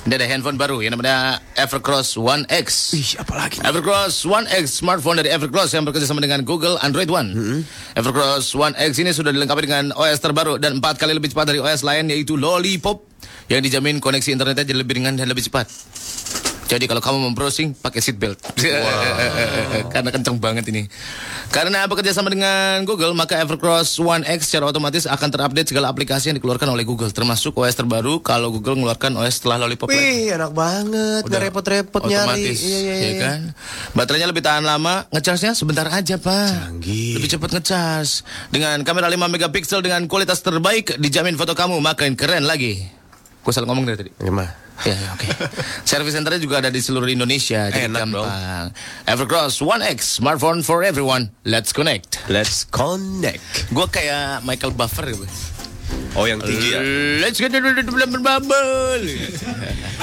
Ini ada handphone baru yang namanya Evercross One X.
Ih, apa lagi?
Evercross One X smartphone dari Evercross yang bekerja sama dengan Google Android One. Evercross One X ini sudah dilengkapi dengan OS terbaru dan empat kali lebih cepat dari OS lain yaitu Lollipop yang dijamin koneksi internetnya jadi lebih ringan dan lebih cepat. Jadi kalau kamu mau browsing pakai seatbelt. Karena kenceng banget ini. Karena bekerja sama dengan Google, maka Evercross One X secara otomatis akan terupdate segala aplikasi yang dikeluarkan oleh Google, termasuk OS terbaru kalau Google mengeluarkan OS setelah Lollipop.
Wih, enak banget. Gak
Udah
repot-repot nyari.
otomatis,
Iya, iya,
ya
iya.
kan? Baterainya lebih tahan lama, ngecasnya sebentar aja, Pak.
Canggih.
Lebih cepat ngecas. Dengan kamera 5 megapiksel dengan kualitas terbaik, dijamin foto kamu makin keren lagi. Gue salah ngomong dari tadi.
Gimana?
Ya, ya, oke. Service centernya juga ada di seluruh Indonesia, jadi
Enak dong.
gampang. Evercross One X, smartphone for everyone. Let's connect.
Let's connect.
Gue kayak Michael Buffer gitu.
Oh, yang tinggi ya.
Let's get the bubble.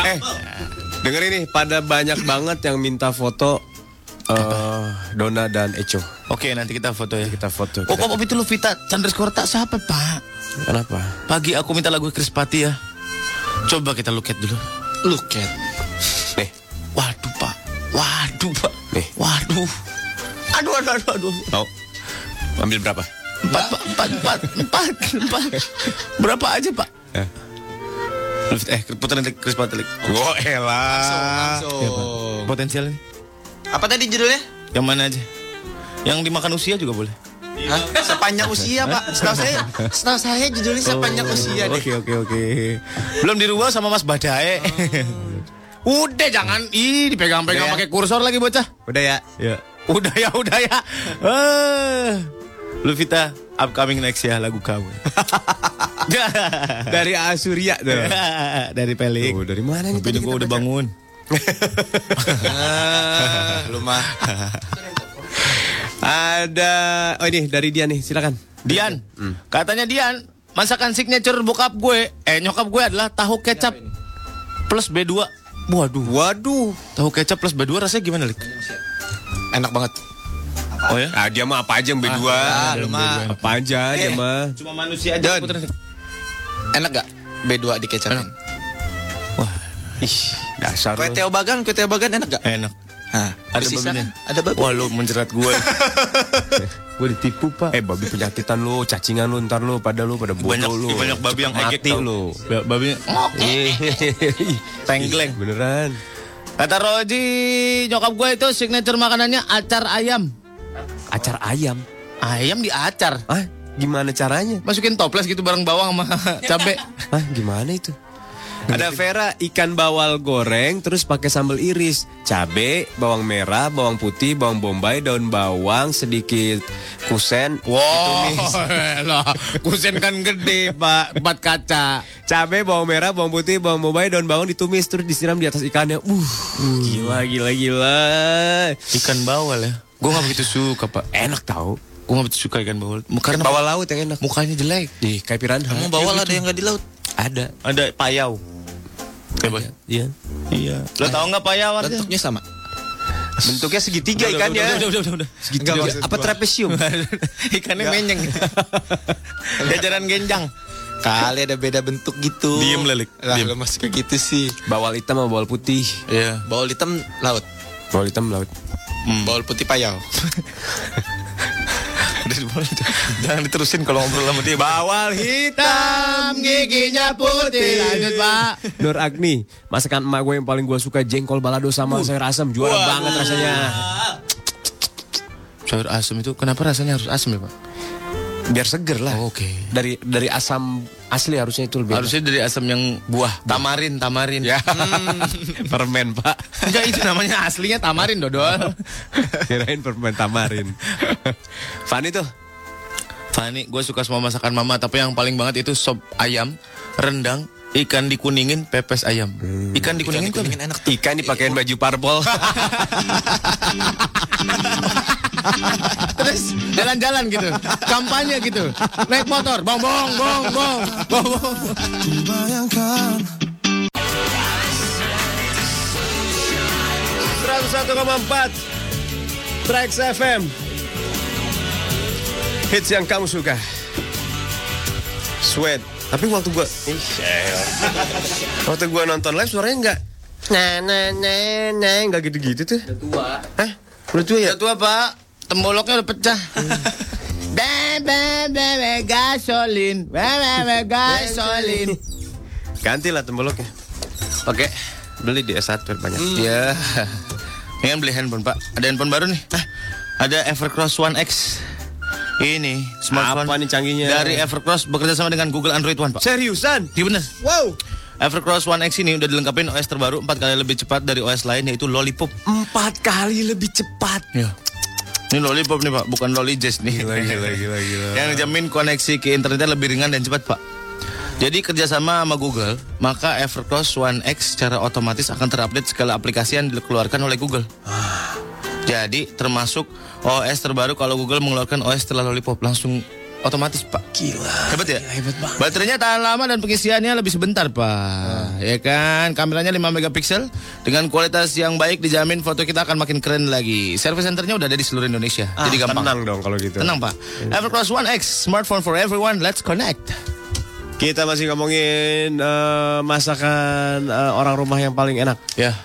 Eh, denger ini pada banyak banget yang minta foto eh Dona dan Echo.
Oke, nanti kita foto ya.
Kita foto.
Oh, kok itu lu Vita Chandra Skorta siapa, Pak?
Kenapa?
Pagi aku minta lagu Chris Pati ya. Coba kita look at dulu.
Look at.
Nih,
Waduh, Pak. Waduh, Pak.
Nih.
Waduh. Aduh, aduh, aduh, aduh.
mau ambil berapa?
Empat, Pak. Empat, empat, empat, empat. Berapa aja, Pak? Eh, puterin lagi, Chris lagi.
Oh elah.
Langsung.
Potensial ini.
Apa tadi judulnya?
Yang mana aja? Yang dimakan usia juga boleh.
Hah? Sepanjang usia, Pak. Setahu saya, setahu saya judulnya sepanjang usia deh.
Oke, oke, oke. Belum dirubah sama Mas Badae. Udah jangan ih dipegang-pegang
ya.
pakai kursor lagi bocah.
Udah ya.
Ya. Udah ya, udah ya. Eh. Luvita upcoming next ya lagu kamu.
Dari Asuria tuh.
Dari Pelik.
Tuh, dari mana nih?
Gue udah bangun.
Ah, lu mah.
Ada oh ini dari dia nih, silakan.
Dian, katanya Dian, masakan signature bokap gue, eh nyokap gue adalah tahu kecap plus B2. Waduh,
Waduh.
tahu kecap plus B2 rasanya gimana, Lik?
Enak banget.
Oh ya?
Ah, dia mah apa aja yang B2.
Ah, lu mah.
Apa aja dia mah.
Cuma manusia aja.
Enak gak? B2 dikecapin.
Ih, dasar
Kue. Teo Bagan, kue Teo Bagan enak gak?
Enak.
Hah,
Ada babinya?
kan? Ada babi.
Wah, lu menjerat gue.
Gue ditipu pak Eh babi penyakitan lu Cacingan lu ntar lu Pada lu pada bodoh
banyak
lu
banyak babi yang
Mati lu
Ba- Babinya tenggleng.
Beneran
Kata Roji, nyokap gue itu signature makanannya acar ayam.
Acar ayam
Ayam di acar.
Ah gimana caranya
Masukin toples gitu bareng bawang sama cabe.
Ah gimana itu ada Vera ikan bawal goreng terus pakai sambal iris, cabe, bawang merah, bawang putih, bawang bombay, daun bawang, sedikit kusen,
Wow,
ditumis.
lah, kusen kan gede, Pak. Empat kaca.
cabe, bawang merah, bawang putih, bawang bombay, daun bawang ditumis terus disiram di atas ikannya. Uh, gila gila gila.
Ikan bawal ya. Gue gak begitu suka, Pak.
Enak tau.
Gue gak begitu suka ikan bawal. Karena
Bawal laut yang enak.
mukanya jelek.
Di kayak piranha.
Kamu bawal ada yang gak di laut?
Ada.
Ada payau. Coba.
Iya.
Iya. Lo tau gak payau artinya?
Bentuknya sama.
Bentuknya segitiga ikannya.
Udah, udah, udah, udah.
Segitiga. Apa trapesium?
Ikannya menyeng. Jajaran genjang.
Kali ada beda bentuk gitu.
Diem, Lelik.
Lah,
Diem.
lu masih kayak gitu sih.
bawal hitam sama bawal putih.
Iya.
Bawal hitam laut.
Bawal hitam laut.
Bawal putih payau.
Jangan diterusin kalau ngobrol sama dia.
Bawal hitam
giginya putih. Lanjut, Pak.
Nur Agni, masakan emak gue yang paling gue suka jengkol balado sama sayur asam, juara banget rasanya.
Sayur asam itu kenapa rasanya harus asam ya, Pak?
Biar seger lah.
Oh, Oke.
Dari dari asam asli harusnya itu lebih.
Harusnya dari asam yang buah, tamarin, tamarin.
ya. permen pak.
Enggak itu namanya aslinya tamarin dodol.
Kirain permen tamarin. Fani tuh.
Fani, gue suka semua masakan mama, tapi yang paling banget itu sop ayam, rendang, ikan dikuningin, pepes ayam. Ikan dikuningin, tuh
Kuningin enak.
Ikan dipakein baju parpol.
Terus jalan-jalan gitu, kampanye gitu, naik motor, bong bong bong bong. Bong bong.
satu empat. Trax FM Hits yang kamu suka. Sweat Tapi waktu gua Waktu gua nonton live suaranya enggak Nah nah nah nah Enggak gitu-gitu tuh Udah tua Hah? Udah tua ya?
Ya tua pak, temboloknya udah pecah. Be be be be gasolin, be be be gasolin.
Ganti lah temboloknya Pakai Beli di S1 biar banyak
Ya, ini kan beli handphone pak. Ada handphone baru nih. Ada Evercross One X. Ini smartphone
Apa nih canggihnya?
dari Evercross bekerja sama dengan Google Android One pak.
Seriusan?
Iya bener.
Wow
Evercross One X ini udah dilengkapi OS terbaru 4 kali lebih cepat dari OS lain yaitu Lollipop.
Empat kali lebih cepat
Ya. Ini Lollipop nih pak, bukan Lolly Jazz nih.
Gila gila gila gila
Yang jamin koneksi ke internetnya lebih ringan dan cepat pak. Jadi kerjasama sama Google, maka Evercross One X secara otomatis akan terupdate segala aplikasi yang dikeluarkan oleh Google. Jadi termasuk OS terbaru kalau Google mengeluarkan OS setelah Lollipop langsung otomatis pak. Gila. Hebat ya? hebat banget. Baterainya tahan lama dan pengisiannya lebih sebentar pak. Ya kan? Kameranya 5 megapiksel dengan kualitas yang baik dijamin foto kita akan makin keren lagi. Service centernya udah ada di seluruh Indonesia. Jadi gampang.
Tenang dong kalau gitu
Tenang pak. Evercross One X, smartphone for everyone. Let's connect.
Kita masih ngomongin eh, masakan eh, orang rumah yang paling enak.
Ya.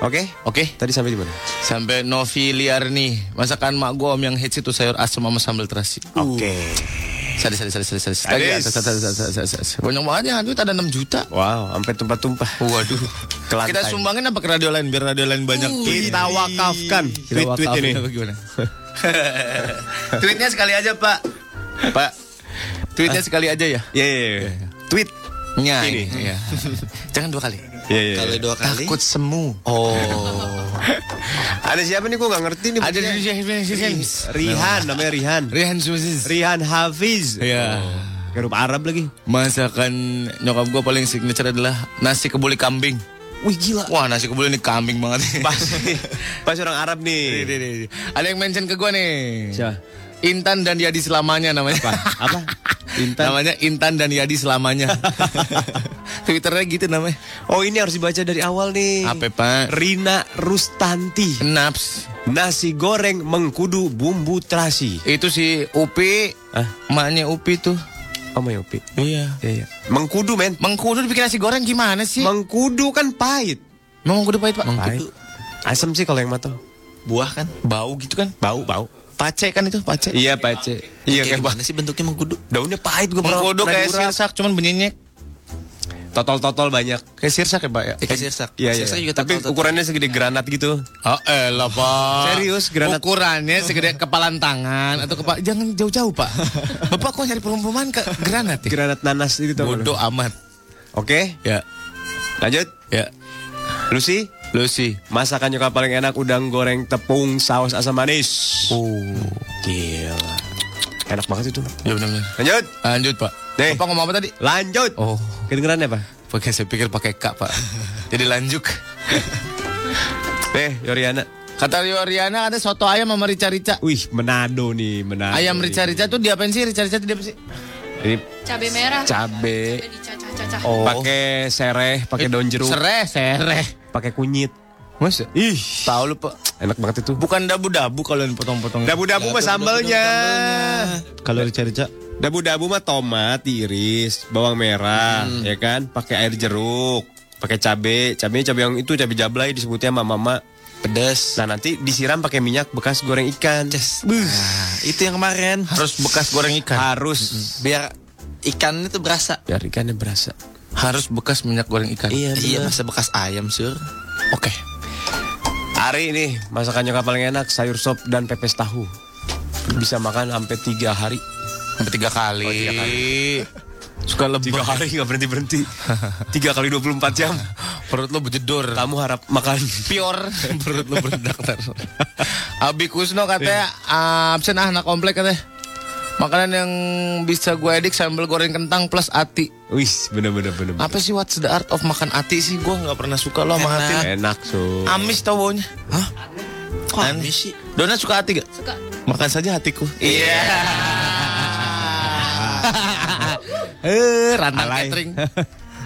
Oke?
Oke.
Tadi sampai di mana?
Sampai Novi Liarni Masakan mak gua om yang hits itu sayur asam sama sambal terasi
Oke.
Sadis, sadis, sadis, sadis. Sadis. Lagi, sadis, sadis, sadis, sadis. Banyak banget ya, duit ada 6 juta.
Wow, sampai tumpah-tumpah.
Waduh.
Ke lantai.
Kita sumbangin apa ke radio lain biar radio lain banyak.
Kita wakafkan. Tweet-tweet ini.
gimana? Tweetnya sekali aja Pak. Pak. Tweetnya sekali aja ya.
Iya, iya, iya. Tweet.
Nya
Ini.
ini. Iya. Jangan dua kali.
Iya, iya.
Kalau dua kali.
Takut semu.
Oh.
Ada siapa nih? Gue nggak ngerti nih.
Ada.
Rihan, namanya Rihan.
Rihan Susis.
Rihan Hafiz.
Iya.
Kayak huruf Arab lagi.
Masakan nyokap gue paling signature adalah nasi kebuli kambing.
Wih gila.
Wah nasi kebuli ini kambing banget.
Pasti, pasti orang Arab
Nih,
nih.
nih, nih. Ada yang mention ke gue nih.
Siapa?
Intan dan Yadi selamanya namanya.
Apa? Apa? Intan.
Namanya Intan dan Yadi selamanya. Twitternya gitu namanya.
Oh ini harus dibaca dari awal nih.
Apa pak?
Rina Rustanti.
Naps.
Nasi goreng mengkudu bumbu terasi.
Itu si Upi.
Hah?
Emaknya Upi tuh.
Oh my Upi.
Iya.
Iya, iya. Mengkudu men.
Mengkudu dibikin nasi goreng gimana sih?
Mengkudu kan pahit.
Mengkudu pahit pak?
Pahit. Asam sih kalau yang matang.
Buah kan?
Bau gitu kan?
Bau, bau.
Pace kan itu pace.
Iya, pace. Iya,
Kayak
kayak
gimana sih bentuknya mengkudu?
daunnya pahit gue
Mengkudu kayak sirsak cuman bunyinya
Totol-totol banyak.
kayak sirsak ya pak ya?
Ikan sirsak.
Iya, iya.
Juga
Tapi ukurannya segede granat gitu.
Oh elah pak
Serius, granat.
Ukurannya segede kepalan tangan Atau kepala Jangan jauh-jauh pak Bapak kok nyari perumpamaan ke granat ya?
Granat nanas itu tau
Bodoh amat
Oke,
Ya
lanjut.
Ya
Lucy,
Lucy
masakan nyokap paling enak udang goreng tepung saus asam manis.
Oh
Gila. Enak banget itu.
Ya benar-benar
Lanjut.
Lanjut pak
Nih.
Bapak ngomong apa tadi?
Lanjut.
Oh
Kedengeran apa?
Pakai saya pikir pakai kak pak Jadi lanjut
Eh, Yoriana.
Kata Rio Riana ada soto ayam sama rica-rica
Wih, Manado nih, Manado.
Ayam
nih.
rica-rica tuh diapain sih? Rica-rica itu diapain sih?
Ini
Cabe merah.
cabe,
Dicacah-cacah.
oh. pakai sereh, pakai daun jeruk,
Sereh, sereh
pakai kunyit.
Masa?
Ih,
Tahu lu pak
enak banget itu.
Bukan dabu-dabu kalau yang potong-potong
Dabu-dabu mah sambalnya.
Kalau rica-rica.
Dabu-dabu mah tomat diiris, bawang merah, ya kan? Pakai air jeruk, pakai cabe, cabe cabe yang itu cabe jablay disebutnya sama mama.
Pedas.
Nah nanti disiram pakai minyak bekas goreng ikan.
Nah, itu yang kemarin.
Harus bekas goreng ikan
Harus
Biar ikan itu berasa.
biar ikannya berasa.
Harus bekas minyak goreng ikan
Iya, masa bekas ayam, sur.
Oke
Hari ini masakan nyokap paling enak sayur sop dan pepes tahu. Bisa makan sampai tiga hari.
Sampai tiga kali.
Oh, tiga
Suka lebih.
Tiga hari nggak berhenti berhenti. Tiga kali 24 jam.
Perut lo bejedor.
Kamu harap makan
Pior. Perut lo beredak ntar. Abi Kusno katanya ah, absen ah anak komplek katanya. Makanan yang bisa gue edik sambal goreng kentang plus ati.
Wih, bener bener bener. bener.
Apa sih what's the art of makan ati sih? Gue nggak pernah suka lo sama ati.
Enak so.
Amis tau baunya.
Hah? Kok amis sih?
Dona suka hati gak?
Suka.
Makan saja hatiku. Iya. Eh, rantang catering.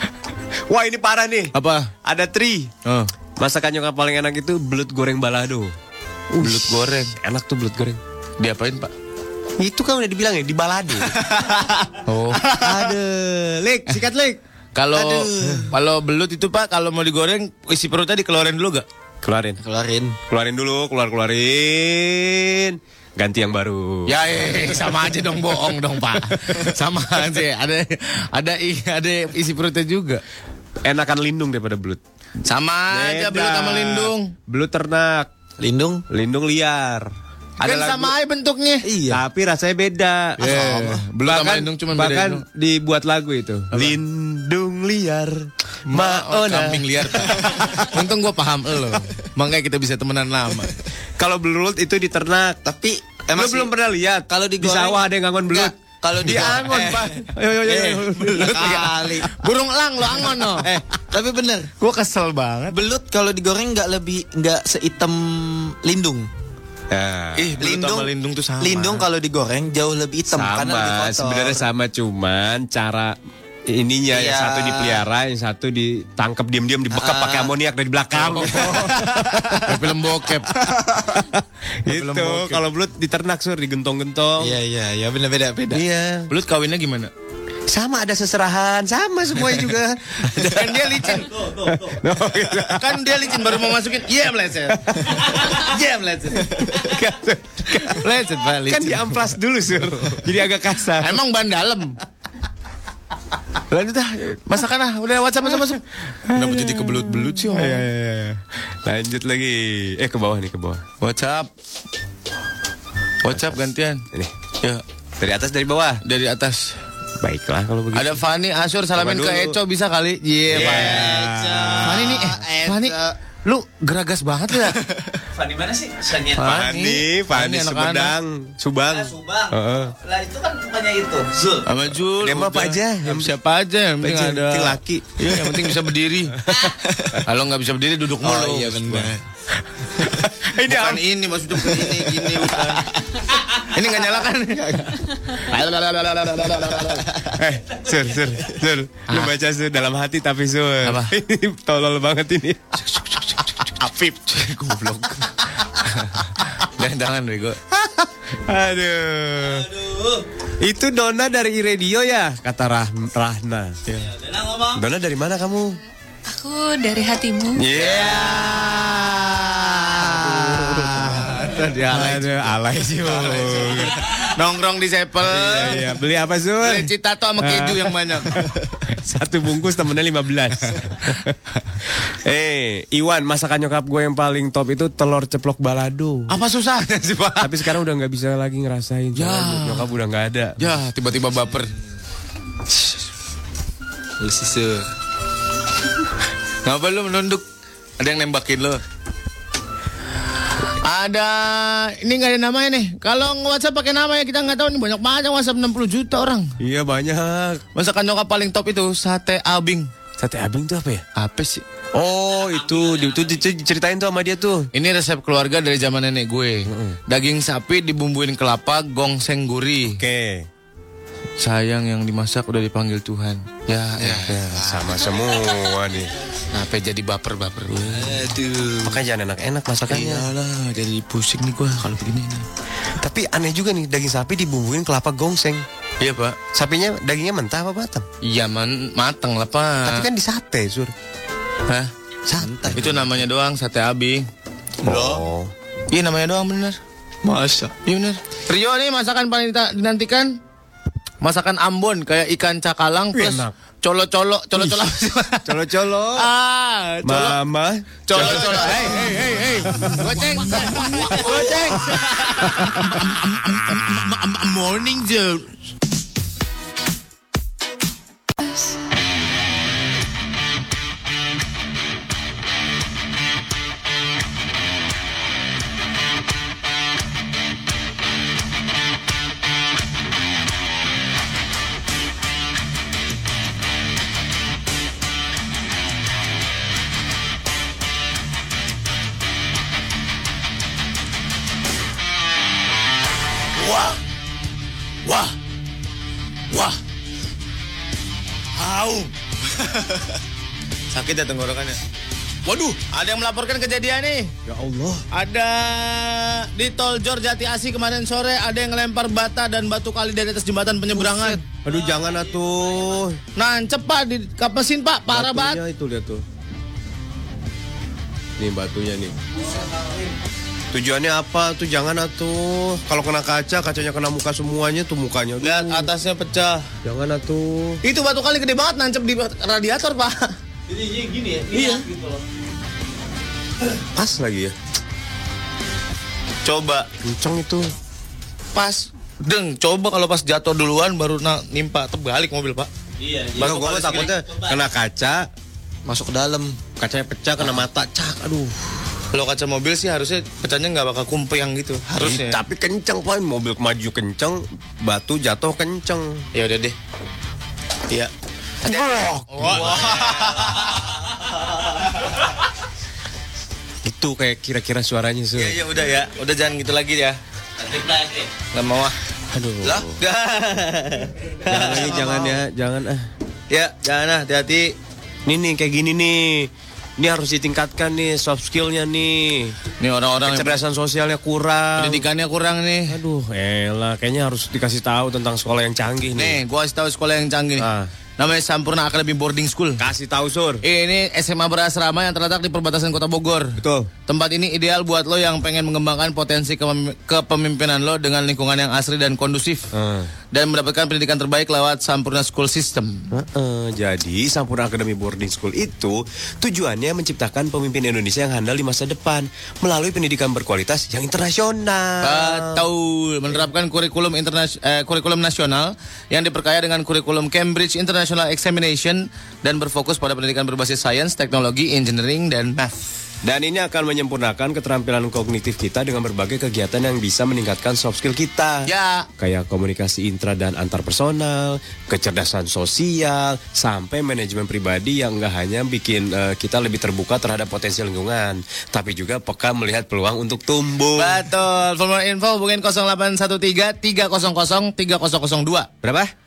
Wah ini parah nih.
Apa?
Ada tri.
Oh,
Masakan nyokap paling enak itu belut goreng balado.
belut goreng.
Enak tuh belut goreng.
Diapain, Pak?
Itu kan udah dibilang ya di balado.
Oh.
Aduh, lik, sikat lik.
Kalau kalau belut itu Pak, kalau mau digoreng isi perutnya dikeluarin dulu gak?
Keluarin.
Keluarin.
Keluarin dulu, keluar keluarin. Ganti yang baru.
Ya, eh, sama aja dong bohong dong Pak. Sama aja. Ada ada i- ada isi perutnya juga.
Enakan lindung daripada belut.
Sama aja
Beda.
belut sama lindung.
Belut ternak,
Lindung.
lindung liar.
Kan sama aja bentuknya.
Iya.
Tapi rasanya beda.
Yeah. Belut sama lindung cuma beda
bahkan
lindung.
dibuat lagu itu. Lindung liar,
Oh,
maona.
kambing liar. Untung gue paham lo. Makanya kita bisa temenan lama.
Kalau belut itu di ternak.
Tapi emang sih-
belum pernah lihat?
kalau
di
digoreng-
sawah ada yang ngangon belut.
Nggak, kalau
di angon,
eh.
Pak. Ayo, ayo, ayo,
Eh, belut kali.
Burung elang lo angon no.
Eh, tapi bener.
Gue kesel banget.
Belut kalau digoreng nggak lebih nggak sehitam lindung.
Nah,
Ih,
Lindung,
sama lindung tuh sama.
Lindung kalau digoreng jauh lebih hitam karena lebih
sama,
kotor.
sebenarnya sama cuman cara ininya yang
Iya.
satu dipelihara, yang satu ditangkap diam-diam dibekap
Ah.
pakai amoniak dari belakang.
Kayak film bokep.
gitu. Kalau belut di ternak sur digentong-gentong.
Iya iya iya benar beda beda.
Iya.
Belut kawinnya gimana?
Sama ada seserahan, sama semuanya juga.
kan dia licin. kan dia licin baru mau masukin. Iya meleset. Iya meleset. Meleset Pak
kan diamplas dulu sur. Jadi agak kasar.
Emang ban dalam. Lanjut ah, masakan ah, udah WhatsApp masuk masuk. Kenapa jadi kebelut-belut sih? Om?
Iya, iya, iya. Lanjut lagi. Eh ke bawah nih ke bawah.
WhatsApp. WhatsApp gantian.
Ini
Ya,
dari atas dari bawah.
dari atas.
Baiklah kalau begitu.
Ada Fani Asur salamin
Coba
ke
dulu.
Eco bisa kali. Iya, Pak. Fani nih, eh, Fani, lu geragas banget ya.
Fani mana sih?
Fani, Fani
anak-anak.
Sumedang, Subang.
Subang.
Heeh.
Lah itu kan bukannya itu. Zul.
Sama Jul.
Dia mah apa aja,
Yang siapa aja, yang penting ada.
laki.
Iya, yang penting bisa berdiri. Kalau nggak bisa berdiri duduk mulu.
Oh iya benar.
Ini
Bukan ini maksudnya bukan ini gini bukan. ini nggak nyala kan?
Eh, sur, sur, sur. Lu baca sur dalam hati tapi sur.
Apa?
Ini tolol banget ini.
Afif, goblok. Jangan tangan bego.
Aduh. Itu Dona dari Radio ya, kata Rah Rahna.
Ngomong.
Dona dari mana kamu?
Aku dari hatimu.
Iya.
Tadi alay.
Aduh, alay sih.
Nongkrong di Sepel.
Iya, iya. Beli apa, Sur?
Beli citato sama keju yang banyak.
Satu bungkus temennya 15 Eh Iwan masakan nyokap gue yang paling top itu telur ceplok balado
Apa susahnya sih Pak?
Tapi sekarang udah nggak bisa lagi ngerasain
Ya.
Nyokap udah nggak ada
Ya tiba-tiba baper.
Lu sih.
Ngapa lu menunduk? Ada yang nembakin lo? Ada ini nggak ada namanya nih. Kalau nge-WhatsApp pakai nama ya kita nggak tahu nih banyak banget yang WhatsApp 60 juta orang.
Iya banyak
Masakan nyokap paling top itu sate abing.
Sate abing tuh apa ya?
Apa sih?
Oh itu Itu itu diceritain tuh sama dia tuh
Ini resep keluarga dari zaman nenek gue. Daging sapi dibumbuin kelapa, gongseng gurih.
Oke
Sayang yang dimasak udah dipanggil Tuhan. Ya, ya.
Ya sama semua nih
Apa jadi baper-baper?
Aduh.
Makanya jangan enak-enak masakannya
Iyalah, jadi pusing nih gua kalau begini nih.
Tapi aneh juga nih Daging sapi dibumbuin kelapa gongseng
Iya pak.
Sapinya dagingnya mentah apa matang?
Iya man, mateng lah pak.
Tapi kan di sate sur
Hah?
Santai
Itu namanya doang sate abi.
Oh
Iya namanya doang bener.
Masa?
Iya bener. Rio nih masakan paling dinantikan masakan Ambon kayak ikan cakalang plus
Enak.
colo-colo, colo-colo.
Colo-colo
ah, colo,
Mama
colo-colo. Hey, hey, hey, hey. Goceng. Goceng. Morning zone. Sakit ya tenggorokannya. Waduh, ada yang melaporkan kejadian nih.
Ya Allah
Ada di tol Jor Jati Asi kemarin sore ada yang ngelempar bata dan batu kali dari atas jembatan penyeberangan.
Aduh jangan atuh
Nancep pak di kapesin pak, parah banget.
Itu lihat tuh Nih batunya nih Tujuannya apa tuh jangan atuh Kalau kena kaca kacanya kena muka semuanya tuh mukanya
Lihat atasnya pecah.
Jangan atuh
Itu batu kali gede banget nancep di radiator pak.
Jadi gini ya. Iya. Gitu loh.
Pas lagi ya
Coba
Kenceng itu
pas deng coba kalau pas jatuh duluan baru na, nimpa terbalik mobil pak.
Iya. iya.
Bang gue takutnya
Coba.
kena kaca
Masuk ke dalam.
Kacanya pecah kena mata Cak aduh
Kalau kaca mobil sih harusnya pecahnya nggak bakal kumpeng gitu. Harusnya.
Tapi kenceng pak Mobil maju kenceng Batu jatuh kenceng
Ya udah deh. Iya.
Itu kayak kira-kira suaranya sih
Ya ya udah ya, udah jangan gitu lagi ya. Nggak mau ah.
Aduh
Lah,
Jangan lagi jangan ya Jangan ah
ya jangan ah, hati-hati.
Nih nih kayak gini nih Ini harus ditingkatkan nih soft skillnya nih.
Nih orang-orang yang
Kecerdasan sosialnya kurang.
pendidikannya kurang nih.
Aduh, elah, kayaknya harus dikasih tahu tentang sekolah yang canggih nih.
Nih, gua kasih tahu sekolah yang canggih nih.
Ah.
Namanya Sampurna Academy Boarding School.
Kasih tahu Sur.
Ini SMA berasrama yang terletak di perbatasan Kota Bogor.
Betul.
Tempat ini ideal buat lo yang pengen mengembangkan potensi kepem- kepemimpinan lo dengan lingkungan yang asri dan kondusif.
Ah.
Dan mendapatkan pendidikan terbaik lewat Sampurna School System.
Heeh, jadi Sampurna Academy Boarding School itu tujuannya menciptakan pemimpin Indonesia yang handal di masa depan melalui pendidikan berkualitas yang internasional.
Betul, menerapkan kurikulum internas eh, kurikulum nasional yang diperkaya dengan kurikulum Cambridge International Examination dan berfokus pada pendidikan berbasis sains, teknologi, engineering, dan math.
Dan ini akan menyempurnakan keterampilan kognitif kita dengan berbagai kegiatan yang bisa meningkatkan soft skill kita.
Ya,
Kayak komunikasi intra dan antar personal, kecerdasan sosial, sampai manajemen pribadi yang nggak hanya bikin eh, kita lebih terbuka terhadap potensi lingkungan, tapi juga peka melihat peluang untuk tumbuh.
betul. For more info hubungin 0813 300 3002.
Berapa?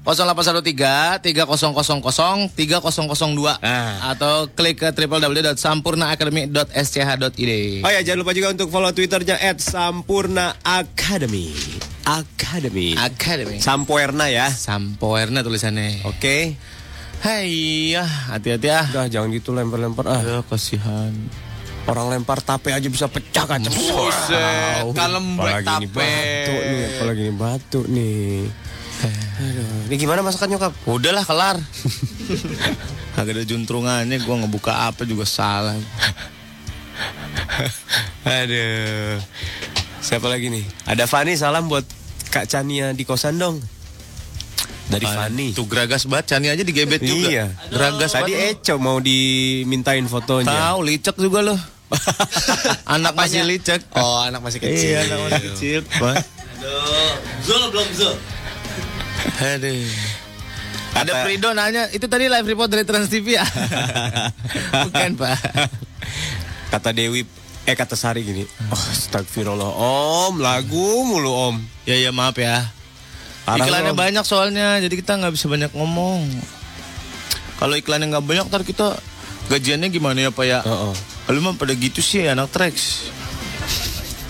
0813 3000 3002
Ah.
atau klik ke www.sampurnaacademy.sch.id.
Oh ya, jangan lupa juga untuk follow Twitternya @sampurna academy. Academy.
Academy.
Sampoerna ya.
Sampoerna tulisannya.
Oke.
Hai ya, hati-hati ah.
Udah jangan gitu lempar-lempar ah.
Ya, kasihan.
Orang lempar tape aja bisa pecah kaca.
Buset, kalem
Apalagi ini
tape.
batu nih, apalagi ini batu nih. Aduh, ini gimana masakan nyokap?
Udahlah kelar. Agak ada juntrungannya gua ngebuka apa juga salah.
Aduh. Siapa lagi nih? Ada Fani salam buat Kak Chania di kosan dong. Dari Fani.
Tuh geragas banget, Cani aja digebet juga.
Iya.
Geragas
Tadi. Eco mau dimintain fotonya.
Tahu licek juga loh. anak masih licek.
Oh, anak masih kecil.
Iya, anak masih kecil. Pak.
Zul belum Zul.
Aduh. Ada
Kata-
Prido nanya, itu tadi live report dari Trans TV ya? Bukan, Pak.
Kata Dewi eh kata Sari gini. Oh, astagfirullah Om, lagu mulu Om.
Ya ya maaf ya.
Parah
Iklannya
Om.
banyak soalnya, jadi kita nggak bisa banyak ngomong. Kalau iklannya nggak banyak, ntar kita gajiannya gimana ya Pak ya?
Heeh.
Lu mah pada gitu sih anak Trax.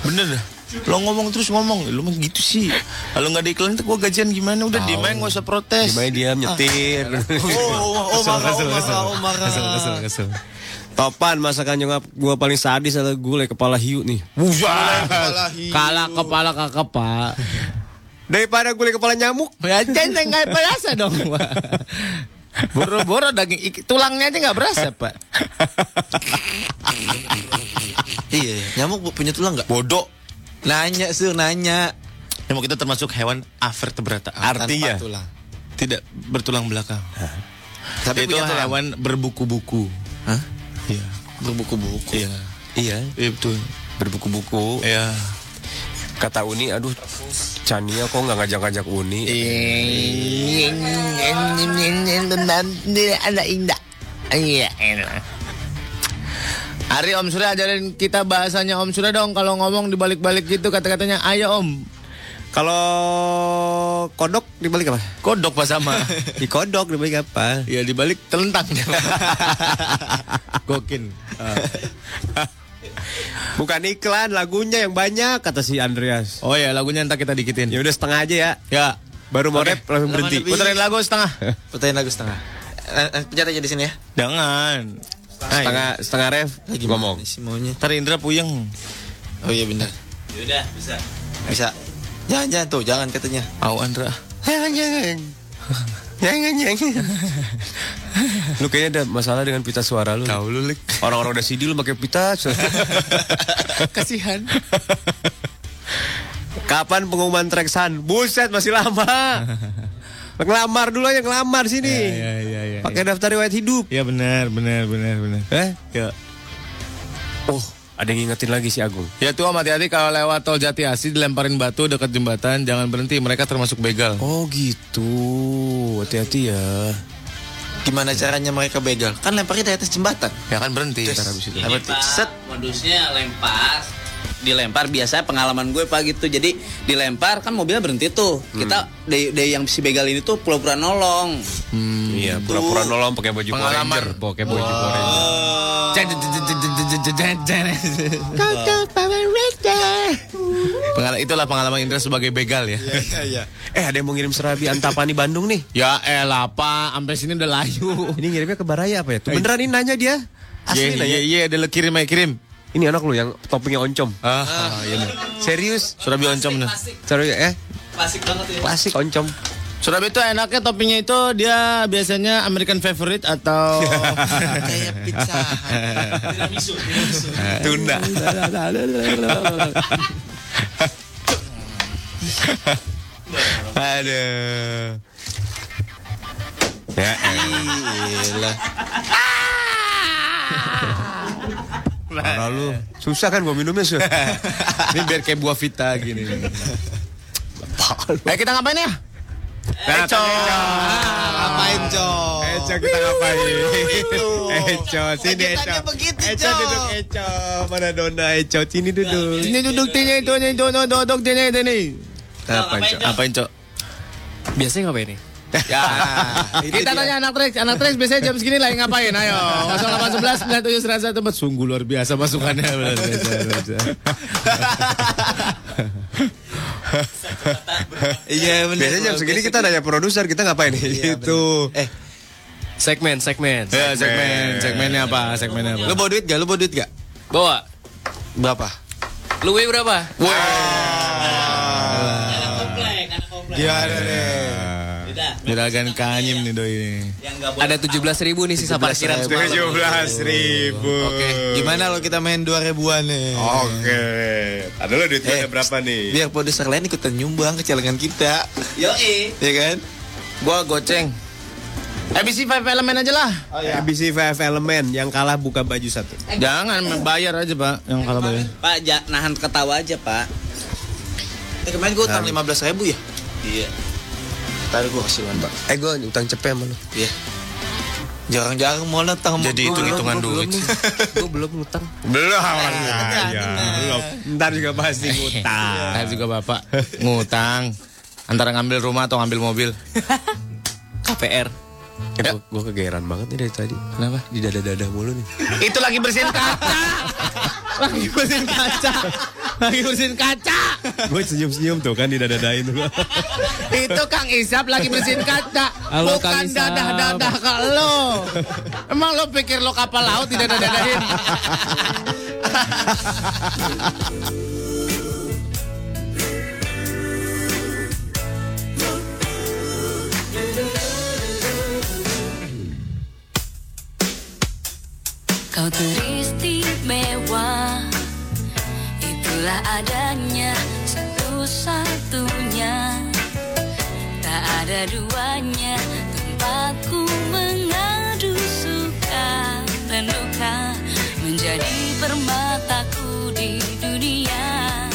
Bener dah. Lo ngomong terus ngomong, lu mah gitu sih. Kalau nggak ada iklan, gua gajian gimana? Udah diem aja nggak usah protes.
Gimana dia nyetir.
Oh, oh, oh, marah, oh, marah, oh, marah.
Topan masakan nyokap gua paling sadis adalah gulai kepala hiu nih.
Kalah kepala kakak Pak.
Daripada gulai kepala nyamuk.
Ya centeng nggak berasa dong. Boro-boro daging tulangnya aja nggak berasa Pak.
Iya, nyamuk punya tulang nggak?
Bodoh.
Nanya, sur, nanya.
Emang kita termasuk hewan avertebrata.
Artinya?
Tanpa tulang.
Tidak bertulang belakang.
Tapi
itu hewan berbuku-buku.
Hah?
Iya.
Berbuku-buku.
Iya.
Iya,
Iya betul.
berbuku-buku.
Iya.
Kata Uni, aduh, Chania kok nggak ngajak-ngajak Uni?
Ada indah. Iya, enak. Hari Om Surya ajarin kita bahasanya Om Surya dong kalau ngomong dibalik-balik gitu kata-katanya ayo Om.
Kalau kodok dibalik apa?
Kodok pas sama.
Di kodok dibalik apa?
ya dibalik telentang. Gokin.
Bukan iklan, lagunya yang banyak kata si Andreas.
Oh ya lagunya entar kita dikitin.
Ya udah setengah aja ya.
Ya.
Baru mau rap langsung berhenti.
Puterin lagu setengah.
Pertanyaan lagu setengah. Eh, eh, Pencet aja di sini ya.
Jangan.
Setengah setengah ref
Lagi
ngomong.
maunya?
Ntar Indra puyeng.
Oh iya benar.
Yaudah, bisa.
Bisa. Jangan, jangan tuh, jangan katanya.
Au Andra.
Jangan jangan. Jangan jangan. lu kayaknya ada masalah dengan pita suara lu.
Tahu lu lik.
Orang-orang udah CD lu pakai pita.
Kasihan.
Kapan pengumuman Treksan? Buset masih lama. Ngelamar dulu aja ngelamar sini.
Ya ya ya.
Pakai daftar riwayat hidup.
Ya benar benar benar benar.
Eh?
Ya.
Oh, ada yang ngingetin lagi si Agung.
Ya tuh hati-hati kalau lewat tol Jati Asih dilemparin batu dekat jembatan jangan berhenti mereka termasuk begal.
Oh gitu. Hati-hati ya.
Gimana caranya mereka begal? Kan lemparnya dari atas jembatan.
Ya kan berhenti.
Terus.
Habis itu.
Tuh?
Pak,
Set.
modusnya lempar dilempar biasanya pengalaman gue pak gitu jadi dilempar kan mobilnya berhenti tuh hmm. kita dari, de- yang si begal ini tuh pura-pura nolong hmm.
iya gitu. pura-pura nolong pakai baju
pengalaman.
Pakai baju
wow. Power Pengalaman itulah pengalaman Indra sebagai begal ya.
Eh ada yang mau ngirim serabi Antapani Bandung nih.
Ya eh, elah apa, sampai sini udah layu.
Ini ngirimnya ke Baraya apa ya? Tuh beneran ini nanya dia.
Iya iya. Iya, ada lo kirim kirim.
Ini anak lu yang toppingnya oncom.
Ah, ah, iya nih.
Serius?
Surabi oncom nih.
Serius eh?
klasik banget ya
Klasik oncom.
Surabi itu enaknya toppingnya itu dia biasanya American favorite atau
Kayak pizza.
Tunda.
Aduh.
Ya,
Gila.
Parah lu. Susah kan gua minumnya sih.
Ini biar kayak buah vita gini. Eh kita ngapain ya?
Eco.
Ngapain, Cok?
Eco kita ngapain? Eco, sini Eco. Eco
Cok.
duduk Eco. Mana Dona Eco? Sini duduk.
Ini duduk tinya itu ini duduk duduk itu nih.
Apa Eco?
Apain cok?
Biasanya ngapain nih?
Ya, kita tanya anak Trax, anak Trax biasanya jam segini lagi ngapain? Ayo, 0811 97 101 Sungguh luar biasa masukannya.
Iya benar.
Biasanya jam segini kita nanya produser, kita ngapain nih? Itu.
Eh,
Segmen, segmen.
Ya, segmen, segmennya apa? Segmennya apa?
lu bawa duit gak? Lu bawa duit gak?
Bawa.
Berapa?
Lu berapa?
Gimana nih?
Juragan kanyim nih doi.
Ada 17 ribu nih sisa parkiran semalam.
Tujuh belas ribu.
Oke, gimana lo kita main dua ribuan nih?
Oke. Ada lo duitnya
Eh,
berapa nih?
Biar produser lain ikutan nyumbang ke celengan kita,
Yoi.
ya kan?
Gua goceng. ABC 5 elemen aja lah.
ABC 5 elemen yang kalah buka baju satu.
Jangan bayar aja pak, yang kalau bayar.
pak ja- nahan ketawa aja pak
Eh kemarin gue utang lima belas ribu ya?
iya
Tadi gue kasih uang pak.
Eh gue utang cepet sama lu.
Iya. Jarang-jarang mau datang sama
Jadi hitung-hitungan duit.
Gue belum ngutang.
Belum kaya. Belum. Ntar juga pasti ngutang.
Saya juga bapak ngutang antara ngambil rumah atau ngambil mobil.
KPR.
Eh, gue kegeeran banget nih dari tadi.
Kenapa?
Di dada-dada mulu nih.
Itu lagi bersihin kaca. lagi bersihin kaca. Lagi bersihin kaca.
gue senyum-senyum tuh kan di dada-dadain tuh.
Itu Kang Isap lagi bersihin kaca.
Halo,
Bukan
Isap.
dadah-dadah ke lo. Emang lo pikir lo kapal laut tidak dadah-dadahin?
Kau teristimewa. Itulah adanya Satu-satunya. Tak ada duanya Tempatku mengadu suka. Dan duka Menjadi permataku di dunia.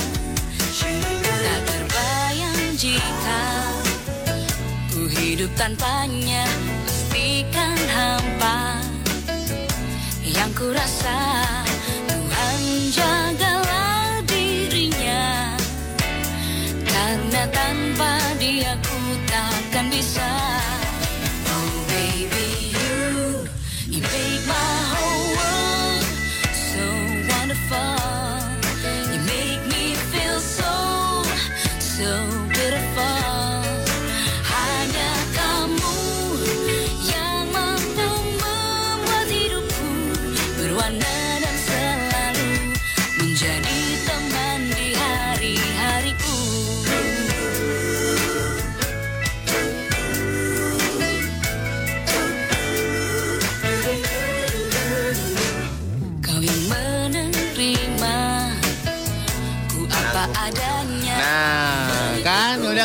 Tak terbayang jika Ku hidup tanpanya Pastikan hampa yang
kurasa.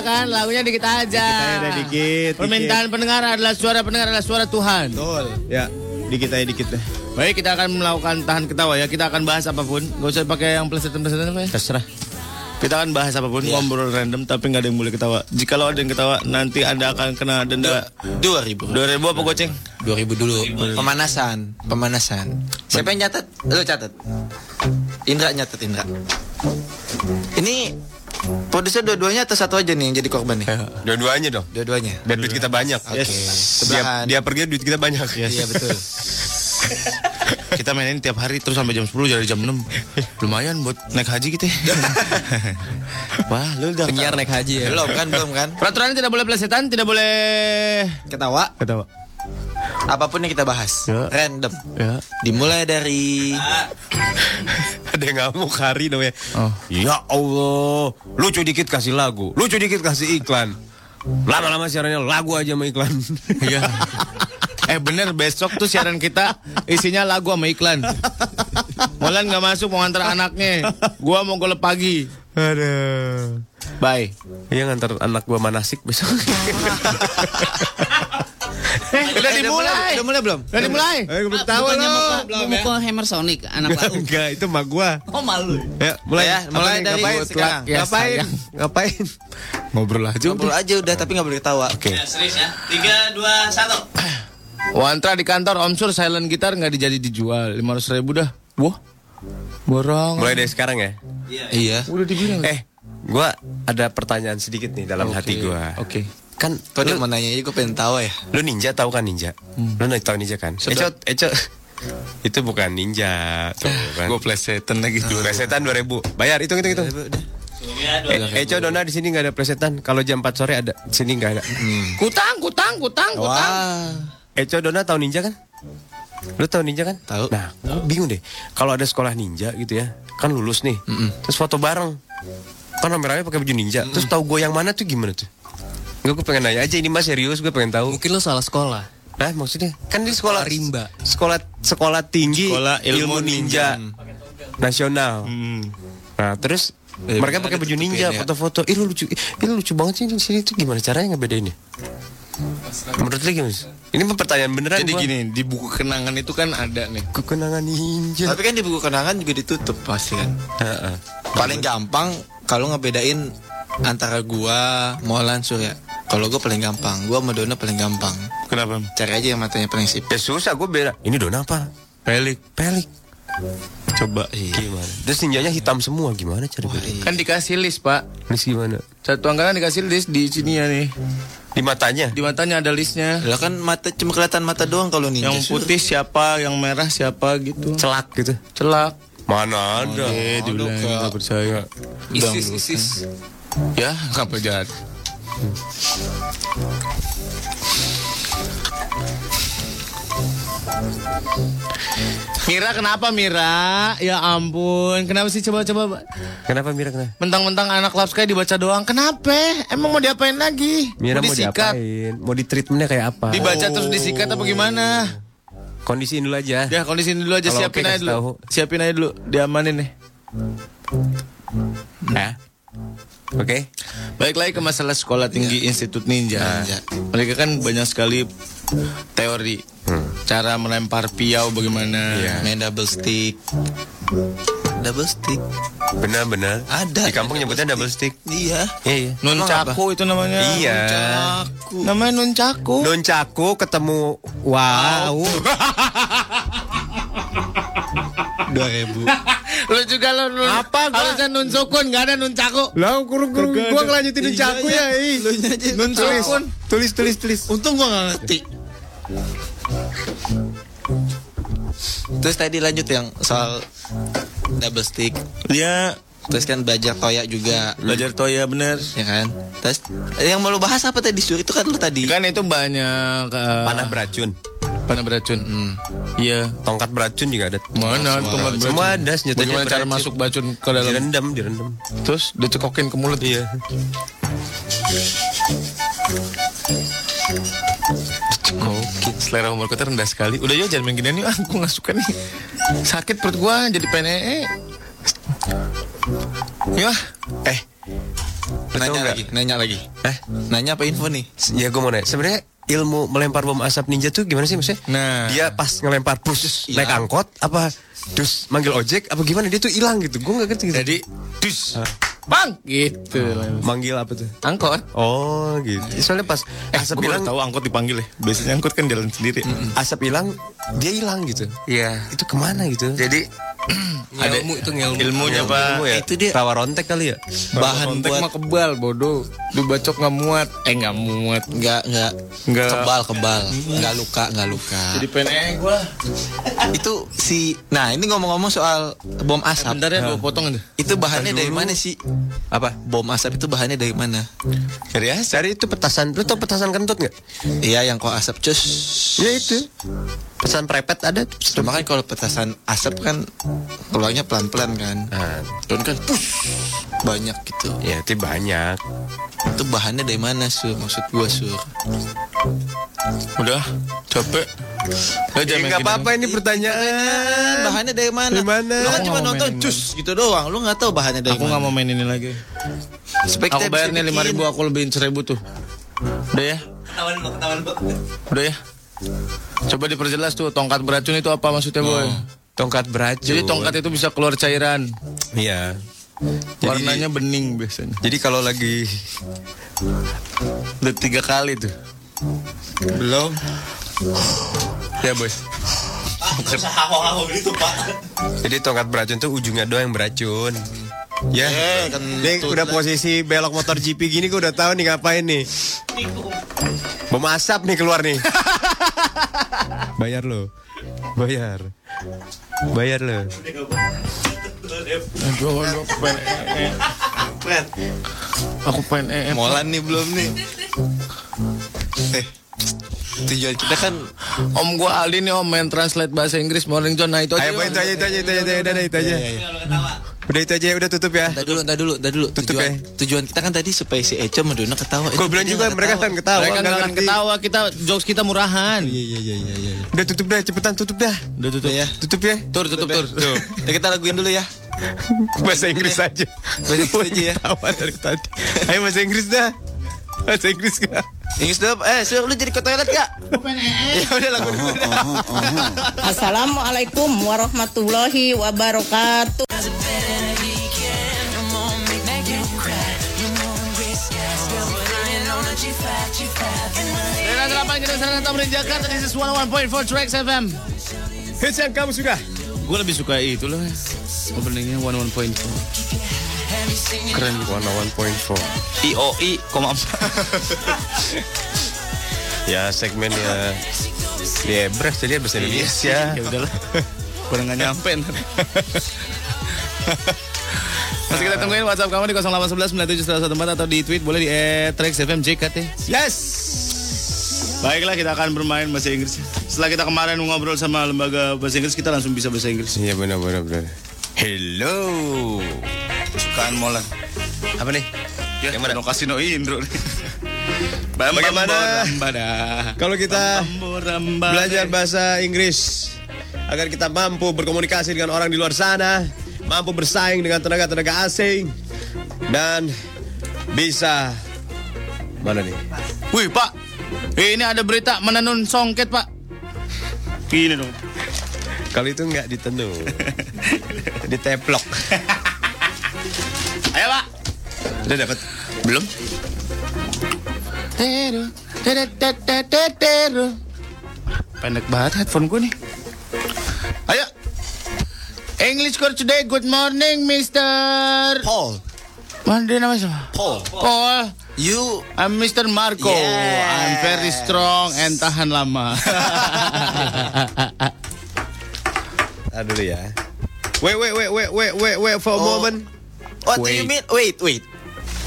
Kan udah kan lagunya dikit aja.
Ada dikit.
Permintaan pendengar adalah suara pendengar adalah suara Tuhan.
Betul.
Ya, dikit aja dikit deh.
Baik, kita akan melakukan tahan ketawa ya. Kita akan bahas apa pun. Gak usah pakai yang plesetan-plesetan apa ya. Terserah. Kita akan bahas apa pun, ngobrol random tapi nggak ada yang boleh ketawa. Jikalau ada yang ketawa, nanti Anda akan kena denda
Dua ribu.
2000 apa goceng?
Dua ribu dulu. Pemanasan, pemanasan. Siapa yang nyatet? Lu catat. Indra nyatet Indra. Ini produser dua-duanya atau satu aja nih yang jadi korban nih?
Dua-duanya dong.
Dua-duanya.
Biar duit kita banyak.
Oke.
Dia,
Sebelahan.
dia pergi duit kita banyak.
Iya betul.
Kita mainin tiap hari terus sampai jam 10 jadi jam 6. Lumayan buat naik haji kita. Wah, lu udah
Penyiar naik haji ya. Belum kan, belum kan?
Peraturannya tidak boleh plesetan, tidak boleh
Ketawa.
ketawa.
Apa pun yang kita bahas.
Ya.
Random.
Ya.
Dimulai dari
Ada yang ngamuk hari namanya.
Oh.
Ya Allah, lucu dikit kasih lagu, lucu dikit kasih iklan. Lama-lama siarannya lagu aja sama iklan.
Iya. Eh bener besok tuh siaran kita isinya lagu sama iklan. Molan nggak masuk mau ngantar anaknya. Gua mau golep pagi.
Aduh.
Bye.
Iya ngantar anak gua manasik besok.
Udah dimulai.
Udah mulai belum?
Udah dimulai.
Eh, belum tahu
Bukannya
lo.
mau mau mukul Hammer Sonic anak lau.
Enggak, itu mak gua.
Oh malu.
Ya, mulai
Ya, mulai dari
ngapain?
sekarang.
Ya,
ngapain? Ngapain?
Ngobrol aja
Ngobrol aja udah tapi nggak boleh ketawa.
Oke.
Ya, serius ya. Tiga, dua, satu.
Wantra di kantor Om Sur silent gitar nggak dijadi dijual 500 ribu dah. Wah. Borong.
Mulai dari sekarang ya.
Iya.
Udah dibilang.
Eh, gua ada pertanyaan sedikit nih dalam hati gua.
Oke.
Kan
dia
lu,
mau nanya aja gue pengen tahu ya.
lu ninja tahu kan ninja? Lu nih tahu ninja kan? Eco, Eco. itu bukan ninja. Tuh, kan.
Gue plesetan lagi.
Presetan 2000. Bayar, hitung hitung hitung. Eh, Eco Dona di sini nggak ada presetan. Kalau jam 4 sore ada. Sini nggak ada.
Kutang, kutang, kutang, kutang.
Wah.
Eco Dona tahu ninja kan? Lu tahu ninja kan?
Tahu.
Nah, bingung deh. Kalau ada sekolah ninja gitu ya, kan lulus nih. Terus foto bareng. Kan rame-rame pakai baju ninja. Terus tahu gue yang mana tuh gimana tuh? Enggak, gue pengen nanya aja ini mas serius, gue pengen tahu.
Mungkin lo salah sekolah.
Nah, maksudnya kan di sekolah
Rimba.
Sekolah sekolah tinggi
Sekolah ilmu
ninja, nasional. Nah, terus
Eh,
mereka pakai baju ninja,
ya.
foto-foto. Ih, lu lucu. Ih, lu lucu banget sih di sini tuh gimana caranya ngebedainnya? Menurut lu gimana? sih? Ini pertanyaan beneran
Jadi
gua.
gini, di buku kenangan itu kan ada nih.
Kekenangan ninja.
Tapi kan di buku kenangan juga ditutup pasti kan.
Heeh.
Paling gampang kalau ngebedain antara gua, Molan, Surya. Kalau gua paling gampang, gua sama Dona paling gampang.
Kenapa?
Cari aja yang matanya paling sip.
Ya susah gue beda. Ini dona apa?
Pelik.
Pelik.
Coba.
Gimana? Terus ninjanya hitam semua gimana cara beda?
Kan dikasih list, Pak.
Terus gimana?
Satu angkatan dikasih list di sini ya nih.
Di matanya?
Di matanya ada listnya.
Lah kan mata cuma kelihatan mata doang kalau ninja.
Yang putih siapa, yang merah siapa gitu.
Celak gitu.
Celak.
Mana ada?
Eh, dibilang nggak percaya.
Isis, isis.
Ya, ngapa jahat? Mira kenapa Mira? Ya ampun, kenapa sih coba-coba
Kenapa Mira kenapa?
mentang-mentang anak Sky dibaca doang. Kenapa? Emang mau diapain lagi?
Mira mau,
disikat?
diapain? Mau di treatmentnya kayak apa?
Dibaca terus disikat apa gimana?
Kondisiin dulu aja.
Ya kondisiin dulu aja
Kalau
siapin
oke,
aja dulu.
tahu.
Siapin aja dulu, diamanin nih.
Nah. Oke.
Baik lagi ke masalah sekolah tinggi Institut Ninja. Mereka kan banyak sekali teori. Cara melempar piau bagaimana.
Main double stick. Double stick.
Benar-benar.
Ada.
Di kampung nyebutnya double stick.
Iya.
Iya, iya.
Nuncaku itu namanya.
Iya.
Aku.
Namanya nuncaku.
Nuncaku ketemu wow.
Dua ribu.
Lu juga lu, lu
Apa, gua?
Harusnya nun sukun, gak ada nuncaku.
Lah kurung kurung gua ngelanjutin nuncaku ya. ih.
Lu aja.
Nun sukun.
Tulis tulis tulis.
Untung gua gak ngerti. Terus tadi lanjut yang soal double stick.
Dia
Terus kan belajar toya juga.
belajar toya bener.
Ya kan? Terus yang mau lu bahas apa tadi Sur? Itu kan lu tadi.
Kan itu banyak uh,
Panah beracun.
panah beracun. Iya.
Tongkat beracun juga ada.
Mana tongkat beracun?
Semua ada senjatanya
Bagaimana cara
beracun.
masuk bacun ke dalam?
Direndam, direndam.
Terus dicekokin ke mulut.
Iya.
Oke, selera humor kita rendah sekali. Udah ya jangan main ginian yuk. Ah, gue gak suka nih. Sakit perut gua jadi pengen. Ya,
Eh. Lu tahu
Nanya
nggak?
lagi, nanya lagi.
Eh,
Nanya apa info nih?
ya gue mau nanya. Sebenarnya ilmu melempar bom asap ninja tuh gimana sih maksudnya?
Nah.
Dia pas ngelempar pus naik angkot apa dus manggil ojek apa gimana dia tuh hilang gitu. Gue nggak ngerti gitu.
jadi dus. Bang, gitu.
Manggil apa tuh?
Angkot.
Oh gitu. Soalnya pas asap
Gue
hilang,
tahu angkot dipanggil ya. Biasanya angkot kan jalan sendiri.
asap hilang, dia hilang gitu.
Iya.
Itu ke mana gitu?
Jadi
ada ilmu itu ngelmu.
ilmunya pak.
Ilmu ya?
Itu dia
Rawa rontek kali ya?
bahan
Kontek
buat
mah kebal bodoh. Lu bacok nggak muat. Eh nggak muat.
nggak nggak
Nggak.
kebal kebal nggak luka nggak luka
Jadi pengen gua.
itu si nah ini ngomong-ngomong soal bom asap
Bentar ya, gua potong aja.
itu bahannya dari mana sih
Apa?
bom asap itu bahannya dari mana
Dari asap. Dari itu petasan. Lu tau petasan kentut nggak?
iya yang kok asap cus
Ya itu. Petasan prepet ada.
cuma kan kalau petasan asap kan keluarnya pelan-pelan kan
Nah,
dan kan push banyak gitu
ya itu banyak.
itu bahannya dari mana sur maksud gua sur
Udah capek. Udah
Ya nggak
main
apa-apa ini pertanyaan.
bahannya dari mana
Dari mana?
lu kan
Aku
cuma
nggak
nonton cus gitu doang lu nggak tahu bahannya dari
Aku nggak
mana
mau main ini lagi.
Supaya
Aku bayarnya lima ribu, aku lebihin seribu tuh. Udah ya? Udah ya? Coba diperjelas tuh tongkat beracun itu apa maksudnya boy?
Tongkat beracun.
Jadi tongkat itu bisa keluar cairan.
Iya. Jadi-
Warnanya bening biasanya.
Jadi kalau lagi
Udah tiga kali tuh.
belum
Ya boy.
jadi tongkat beracun tuh ujungnya doang yang beracun. Ya,
kan
Nih udah posisi belok motor GP gini gue udah tahu nih ngapain nih. Bom asap nih keluar nih. Bayar lo. Bayar. Bayar lo.
Aduh, aku pengen ee. Aku pengen.
Molan nih belum nih. Eh, tujuan kita kan
Om gua Aldi nih om main translate bahasa Inggris Morning John Nah itu aja.
Ayo, itu aja, itu aja, itu aja, itu aja. Udah itu aja, udah tutup ya.
Entar dulu, entar dulu, entar dulu.
Tutup
tujuan,
ya.
tujuan kita kan tadi supaya si Eco sama Dona ketawa.
Gue bilang juga mereka kan ketawa,
Mereka
ngerti.
ketawa kita jokes kita murahan.
Iya, iya, iya, iya.
Udah tutup dah, cepetan tutup dah.
Udah tutup
ya.
Tutup ya.
Tur tutup tur.
Tuh, ya kita laguin dulu ya.
Bahasa Inggris aja.
Bahasa Inggris aja ya.
Tawa dari tadi. Ayo bahasa Inggris dah. Bahasa Inggris gak?
Inggris dulu. Eh, Sur, lu jadi ke toilet gak? Ya udah lagu dulu dah.
Assalamualaikum warahmatullahi wabarakatuh.
Jakarta This is 101.4 Tracks FM.
Hits yang kamu suka.
Gue lebih suka itu loh. Openingnya 101.4. Keren gitu.
101.4
IOI, koma
Ya segmennya Ya Bres jadi bahasa Indonesia
Ya udahlah. Kurang nggak nyampe ntar. Masih kita tungguin WhatsApp kamu di 0811 9714 atau di tweet boleh di @trexfmjkt.
Yes
Baiklah kita akan bermain bahasa Inggris. Setelah kita kemarin ngobrol sama lembaga bahasa Inggris kita langsung bisa bahasa Inggris.
Iya benar benar benar Hello
Kesukaan Molan.
Apa nih?
Ya,
Yang mana?
No Kasino Indro nih.
Bagaimana? Kalau kita belajar bahasa Inggris Agar kita mampu berkomunikasi dengan orang di luar sana Mampu bersaing dengan tenaga-tenaga asing Dan bisa Mana nih?
Wih Pak, ini ada berita menenun songket Pak. Gini dong.
Kalau itu nggak ditenun Diteplok
Ayo Pak.
Udah dapat?
Belum. Teru, teru, teru, teru, teru. Pendek banget headphone gue nih. Ayo. English course today. Good morning, Mister.
Paul,
Mana dia namanya siapa?
Paul,
Paul.
You
I'm Mr. Marco.
Yes.
I'm very strong and tahan lama.
Dulu ya Wait wait wait wait wait wait wait for a
Oh.
moment
what do you
Wait.
mean? Wait, wait.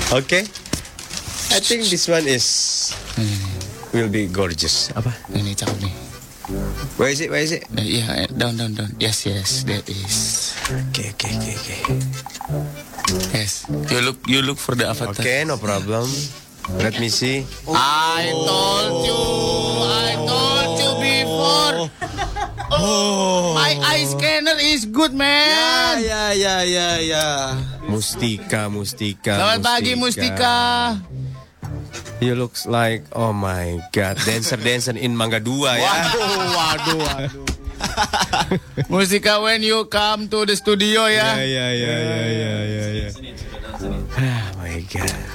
Okay I think this one is Will be gorgeous Apa?
ini cakep nih.
Where is it? Where is it?
Eh, Iya, eh, down, down, down. Yes, yes, that is.
Okay, okay, okay, okay.
Yes. You look, you look for the avatar.
Okay, no problem. Let me see.
I told you, I told you before. Oh, my eye scanner is good, man.
Ya, ya, ya, ya.
Mustika, Mustika.
Selamat pagi, Mustika.
You looks like, oh my god, dancer dancer in Mangga Dua ya.
Waduh, waduh, waduh. Mustika, when you come to the studio
Ya,
ya.
ya, ya, ya, ya, ya, ya. god.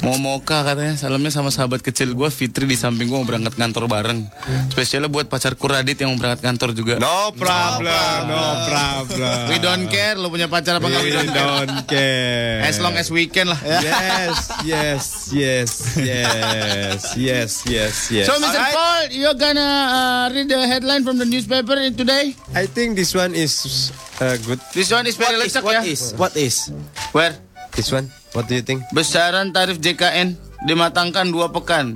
Mau moka katanya salamnya sama sahabat kecil gue Fitri di samping gue mau berangkat kantor bareng Spesialnya buat pacarku Radit yang mau berangkat kantor juga
No problem, no problem.
We don't care lo punya pacar apa enggak
We don't care.
As long as weekend lah
Yes, yes, yes, yes, yes, yes, yes.
So Mr. Paul, you're gonna uh, read the headline from the newspaper today?
I think this one is uh, good.
This one is very
What is, what
ya
is, what is?
Where?
This one, what do you think?
Besaran tarif JKN dimatangkan dua pekan.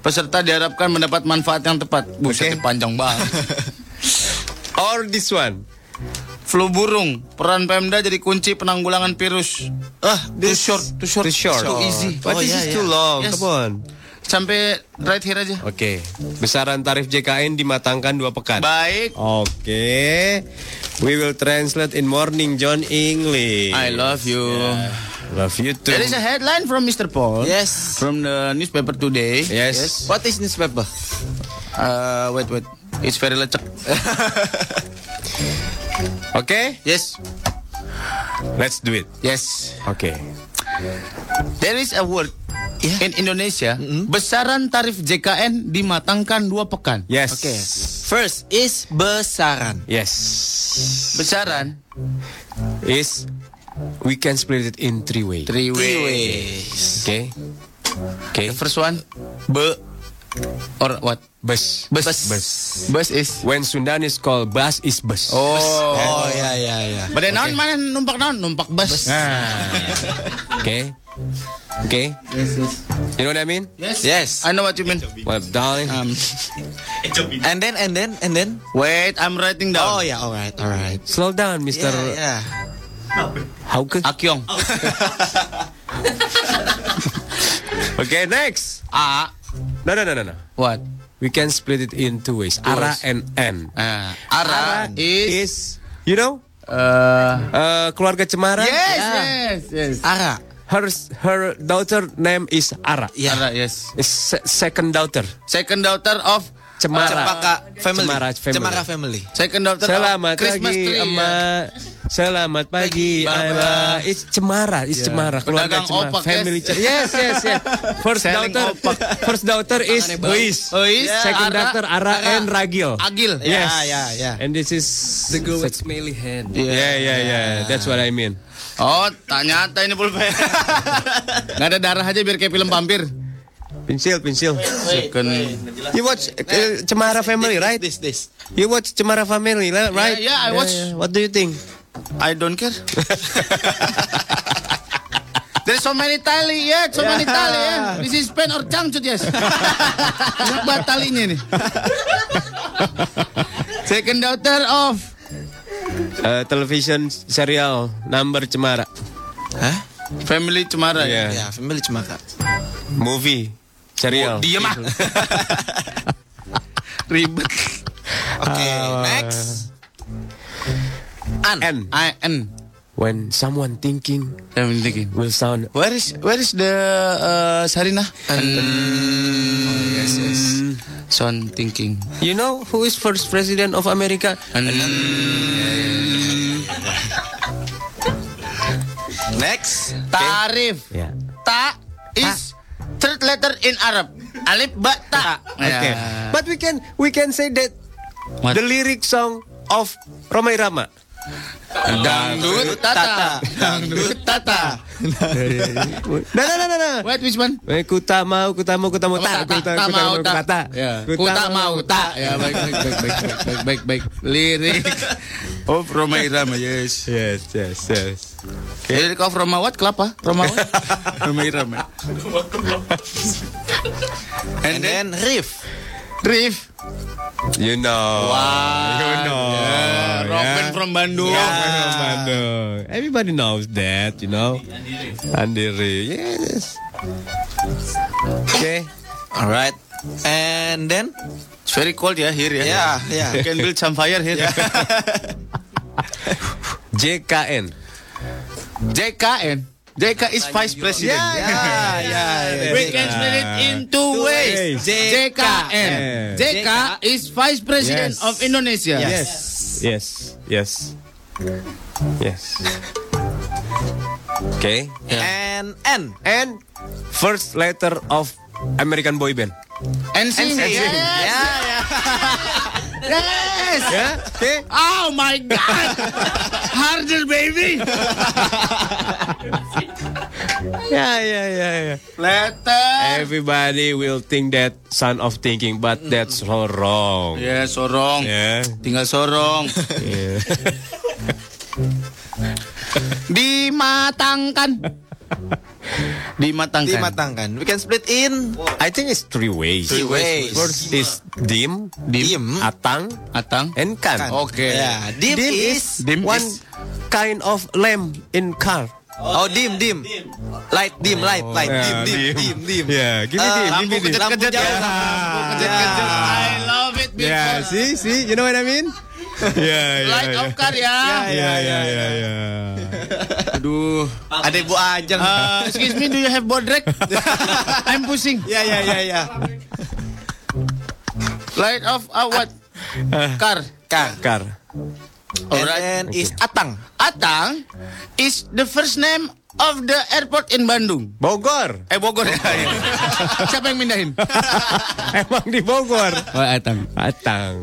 Peserta diharapkan mendapat manfaat yang tepat. Buset,
Oke.
panjang banget.
Or this one?
Flu burung, peran Pemda jadi kunci penanggulangan virus.
Ah,
Too short, too short,
Too short.
too easy.
But
Oh,
this
yeah,
is
yeah.
too long.
Yes.
Come on.
Sampai right here aja.
Oke, besaran tarif JKN dimatangkan dua pekan.
Baik.
Oke, we will translate in morning John English.
I love you.
Love you too.
There is a headline from Mr. Paul.
Yes.
From the newspaper today.
Yes.
What is newspaper?
Uh, wait, wait. It's very lecek.
Oke,
Yes.
let's do it.
Yes.
Oke.
There is a word in Indonesia. Besaran tarif JKN dimatangkan dua pekan.
Yes.
Okay. First is besaran.
Yes.
Besaran
Is we can split it in three ways.
three
Three
ways.
Okay. Okay.
The first one, be or what?
Bus.
Bus.
Bus.
Bus is.
When Sundanese call bus is bus.
Oh.
Oh ya ya ya.
Pada naon mana numpak naon? Numpak bus.
Okay. Okay. You know what I mean?
Yes.
Yes.
I know what you mean.
Well, darling.
Um,
And then and then and then.
wait, I'm writing down.
Oh yeah, alright, alright.
Slow down, Mr.
Yeah, yeah.
Hauke.
Akyong.
Okay, next.
A.
No, no, no, no, no.
What?
We can split it in two ways. Ara
ways.
and N.
Ah, Ara, is,
is, you know,
uh,
uh, keluarga Cemara.
yes, yes, yes.
Ara.
Her her daughter name is Ara.
Yeah.
Ara, yes.
Is se- second daughter.
Second daughter of
Cemara.
Cempaka family.
Cemara family.
Cemara family.
Second daughter
Selamat
of Christmas
pagi. Emak. Selamat pagi. Emak. It's Cemara, it's Cemara. Keluarga
Pedagang
Cemara.
opak,
Family
yes.
Cemara. Yes, yes, yes. First
Selling
daughter,
opak.
first daughter is Uis.
Uis,
Second
Ara,
daughter Ara, and Ragil.
Agil.
Yes.
Yeah, yeah, yeah.
And this is the girl with smelly hand. Yeah, yeah, yeah. That's what I mean.
Oh, ternyata ini pulpen. Nggak ada darah aja biar kayak film vampir.
Pensil, pensil.
Second.
You watch uh, Cemara Family, right?
This this.
You watch Cemara Family, right?
yeah, I watch.
What do you think?
I don't care. There's so many tali, yeah, so many tali, yeah. This is pen or cangcut, yes. Banyak banget talinya nih. Second daughter of
Uh, television serial number Cemara.
Hah?
Family Cemara.
Yeah.
Ya, family Cemara.
Movie serial.
Diem ah. Ribet.
Oke, next. An.
N.
I N.
When someone thinking
I'm thinking.
will sound
Where is where is the uh, Sarina?
An.
yes, yes. Son thinking.
You know who is first president of America?
And
Next.
tarif.
Yeah.
Ta is third letter in Arab. Alif ba ta.
Okay. But we can we can say that
What?
the lyric song of Roma Irama.
Dangdut tata. Dangdut tata.
Nah, nah, nah, nah, nah.
Wait, which one?
Eh, ku tak mau, ku tak mau, ku tak mau, tak, ku tak, ku tak mau, ku tak, tak.
Ya.
Ku
Ku
tak
tak mau tak. Ya baik baik baik baik baik baik baik. Lirik of Roma Irama, yes.
Yes, yes, yes.
Lirik of Roma what? Kelapa? Roma what? Roma Irama.
And then riff.
Riff.
You know.
Wow.
You know.
Yeah, Robin
yeah.
from Bandung.
Robin from Bandung. Everybody knows that, you know. Andiri, yes. Okay.
All right. And then
It's very cold ya here ya.
Yeah, yeah.
You can build some fire here.
JKN.
JKN. JK is vice president.
Yeah, yeah, yeah.
We can split it in two ways. JKN. JK is vice president
Yes.
of Indonesia.
Yes. Yes. Yes. Yes. Okay.
And N.
And first letter of American boy band.
NSYNC.
NSYNC.
Yes.
Ya, ya.
Yes.
Ya, oke.
Oh my god. Harder baby.
Ya, ya, ya, ya.
Letter.
Everybody will think that son of thinking, but that's so wrong.
Ya, sorong.
Ya.
Tinggal sorong.
Yeah.
Dimatangkan. Dimatangkan.
Dimatangkan. We can split in
I think it's three ways.
Three ways.
First is dim,
dim,
atang,
Atang.
and kan.
Kan.
Oke.
Ya, dim, is,
Dim
one
is-
kind of lamp in car.
Oh, dim, dim. Light, dim, light, light, dim,
Yeah,
dim,
dim.
dim, dim.
Yeah, give me
Eh,
dim, give
lampu
me dim.
kejut-kejut
Lampu
ya.
lampu
kejut-kejut. I love it.
Yeah, see, see, you know what I mean? Yeah, yeah,
Light
yeah.
of car ya.
Yeah, yeah, yeah, yeah.
Aduh.
Ada Bu Ajeng.
Uh, excuse me, do you have bodrek? I'm pushing.
Ya, ya, ya, ya.
Light of uh, what? Car.
Car.
Car.
And
Alright.
then is Atang.
Atang is the first name of the airport in Bandung.
Bogor.
Eh Bogor ya. iya. Siapa yang mindahin?
Emang di Bogor.
Oh, Atang.
Atang.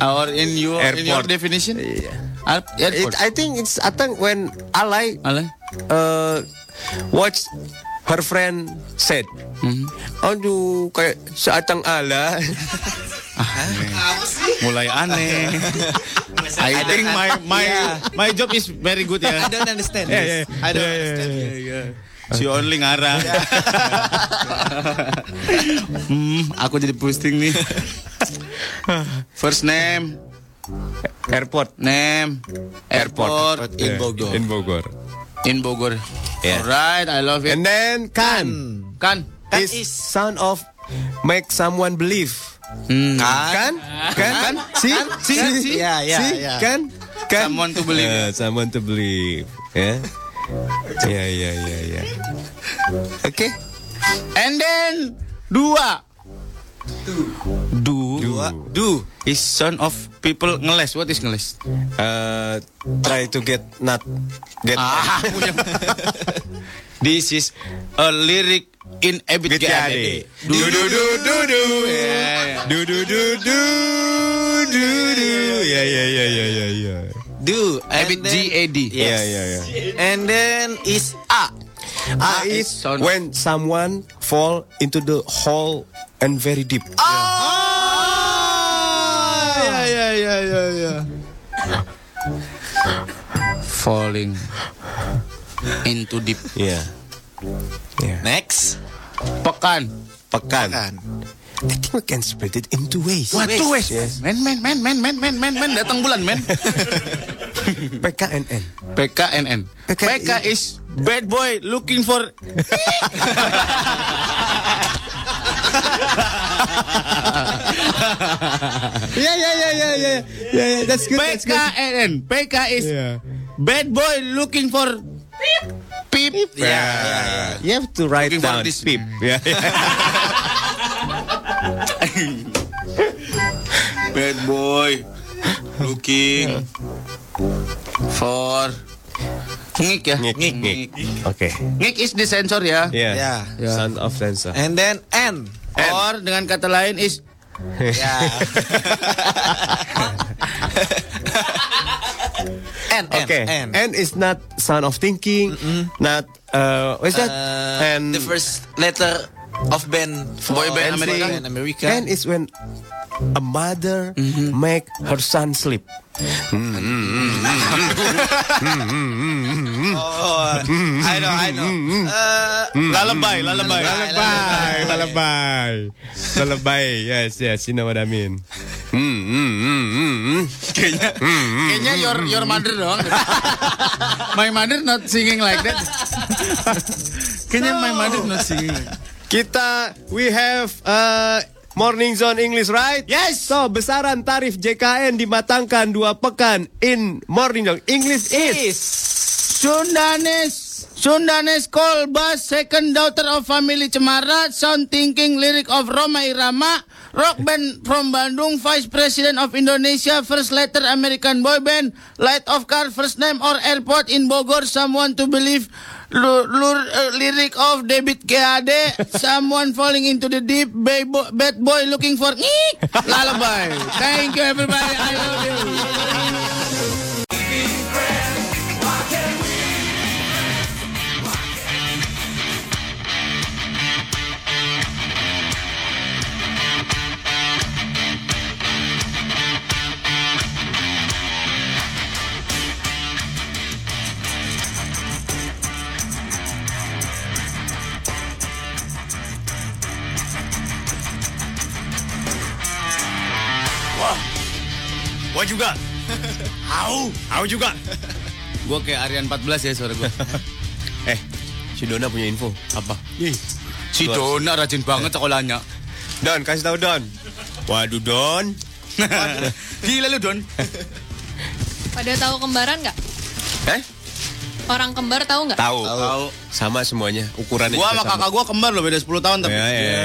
Or in your in your
Airport.
definition?
Yeah. It,
Airport.
I think it's Atang when Alay
Alay?
uh, watch her friend said,
Mhm.
aduh kayak seatang ala.
Mulai aneh. I think my my my job is very good
I
ya.
don't understand
Yeah,
this.
yeah,
I don't
yeah, yeah,
understand.
yeah.
Si only ngarang. hmm, aku jadi posting nih. First name,
Airport.
name, airport,
In
Yeah,
Bogor.
In Bogor.
in Bogor.
Yeah.
Alright, I love it.
And then kan
Kan?
Kan
is
is-
sound of make someone believe.
Hmm.
Kan? Kan? Kan? See? See?
Kan?
See?
Ya, ya,
See?
ya.
Kan? Kan?
Someone to believe.
Uh, someone to believe. Ya. Ya, ya, ya, ya. Oke.
And then dua. Du.
Dua. Do.
Is son of people ngeles. What is ngeles?
Uh, try to get not get
Ah, punya. This is a lyric in Ebit GAD.
Gade. Du du du du du. Du du du du du du. Ya ya ya ya ya ya.
Do. And
Ebit
then-
GAD.
Ya ya ya.
And then is A.
Ah
is
is
sound-
when someone fall into the hole and very deep.
Ya, ya, ya, ya, ya.
Falling into deep.
Yeah. Yeah.
Next.
Pekan.
Pekan.
Kan.
I think we can split it into ways.
Wah, tuh wes.
Yes.
Men, men, men, men, men, men, men, men, datang bulan, men.
PKNN.
PKNN.
PK
PK is bad boy looking for
Yeah, yeah, yeah, yeah, yeah, yeah, yeah. That's good. That's good.
PKNN. PK is
Yeah.
bad boy looking for peep.
Yeah. You have to write
Looking for
down
this-
peep. Yeah.
Bad boy looking for ngik ya.
Ngik, ngik, ngik. Oke.
Ngik is the sensor ya.
Yeah.
Ya.
Son of dancer.
And then N.
Or dengan kata lain is
Ya. N, N,
Okay.
N.
N is not son of thinking. Not uh, what's that?
Uh,
and
the first letter of band
Boy band America.
Band America.
N is when a mother make her son sleep.
Oh, I know, I know. Uh,
lalebay, lalebay.
Lullaby, lullaby, lullaby. Yes, yes, you know what I mean. Hmm, hmm, hmm, hmm, hmm.
Kayaknya, kayaknya your your mother dong. my mother not singing like that. kayaknya my mother not singing. Like
Kita we have uh, Morning Zone English, right? Yes. So besaran tarif JKN dimatangkan dua pekan in Morning Zone English is.
Sundanes Sundanes Kolbas second daughter of family Cemara sound thinking lyric of Roma Irama rock band from Bandung, Vice President of Indonesia, first letter American boy band, light of car, first name or airport in Bogor, someone to believe, lur, uh, lyric of David GAD, someone falling into the deep, bay bo- bad boy looking for lullaby. Thank you everybody, I love you.
Gua juga. Au, au juga.
Gue kayak Aryan 14 ya suara gue.
Eh, si Dona punya info. Apa?
Si Dona rajin banget sekolahnya.
Don, kasih tahu Don. Waduh Don.
Gila lu Don.
Pada tahu kembaran nggak?
Eh?
Orang kembar tahu nggak?
Tahu. Sama semuanya. Ukurannya
Gua sama kakak gua kembar loh beda 10 tahun tapi.
Ya, ya.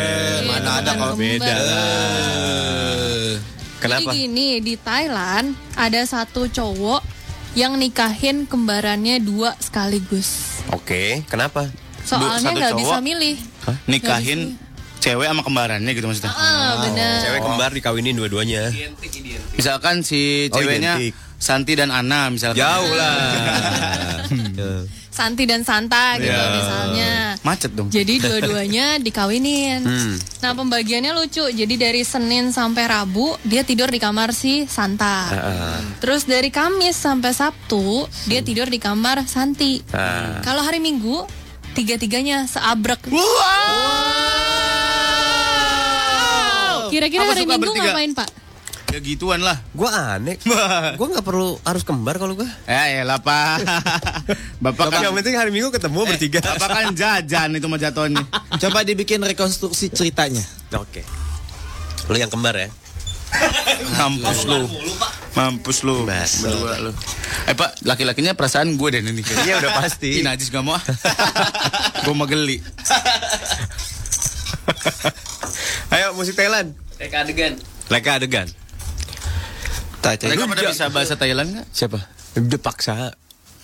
Mana ada kalau
Beda lah. Kenapa?
Jadi gini, di Thailand ada satu cowok yang nikahin kembarannya dua sekaligus.
Oke, kenapa?
Soalnya nggak bisa milih.
Nikahin cewek sama kembarannya gitu maksudnya.
Ah, benar.
Cewek kembar dikawinin dua-duanya.
Misalkan si
Oh,
ceweknya
identik.
Santi dan Ana misalkan.
Jauh lah.
Santi dan Santa gitu
Ya.
misalnya.
Macet dong.
Jadi dua-duanya dikawinin.
Hmm.
Nah pembagiannya lucu. Jadi dari Senin sampai Rabu dia tidur di kamar si Santa.
Ah,
Terus dari Kamis sampai Sabtu dia tidur di kamar Santi.
ah.
Kalau hari Minggu tiga-tiganya seabrek. Kira-kira
Apa
hari Minggu
bertiga?
ngapain Pak?
Ya gituan lah.
Gua aneh. gua nggak perlu harus kembar kalau gua.
Ya elah Pak. Bapak kan
Yang penting hari Minggu ketemu bertiga.
Bapak kan jajan itu mah jatuhnya.
Coba dibikin rekonstruksi ceritanya.
Oke. Lu yang kembar ya?
Mampus lu. Mampus lu. Berdua lu. Eh Pak, laki-lakinya perasaan gue deh ini.
Iya udah pasti.
Ih, najis gak mau. Gue mau geli.
Ayo musik Thailand.
Reka adegan.
Leka adegan.
Mereka pada bisa bahasa Thailand gak?
Siapa? Udah paksa.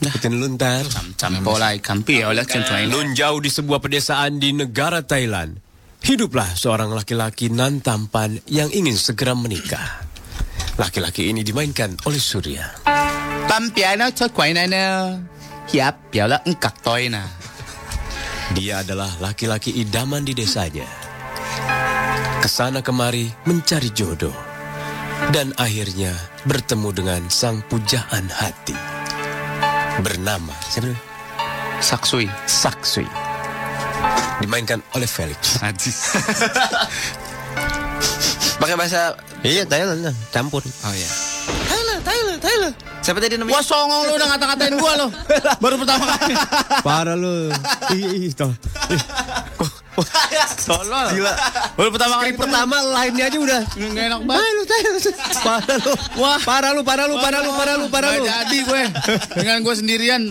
Ikutin lu ntar.
Campolai kampi ya oleh.
Nun jauh di sebuah pedesaan di negara Thailand. Hiduplah seorang laki-laki nan tampan yang ingin segera menikah. Laki-laki ini dimainkan oleh Surya.
Này nè. Hiap, piala engkak toy nah.
Dia adalah laki-laki idaman di desanya. Ke sana kemari mencari jodoh. Dan akhirnya bertemu dengan sang pujaan hati. Bernama siapa?
Saksui.
Saksui. Dimainkan oleh Felix.
Najis.
Pakai bahasa
Iya Thailand lah, campur.
Oh iya. Thailand. Siapa tadi namanya?
Wah songong lu udah ngata-ngatain gua lo. Baru pertama kali.
Parah lu. Ih, ih, toh.
Tolol.
Gila.
Baru pertama kali
pertama lainnya aja udah.
Nggak enak banget.
Parah lu. Wah, parah lu, parah lu, parah lu, parah lu, parah lu.
Nggak jadi gue. Dengan gue sendirian.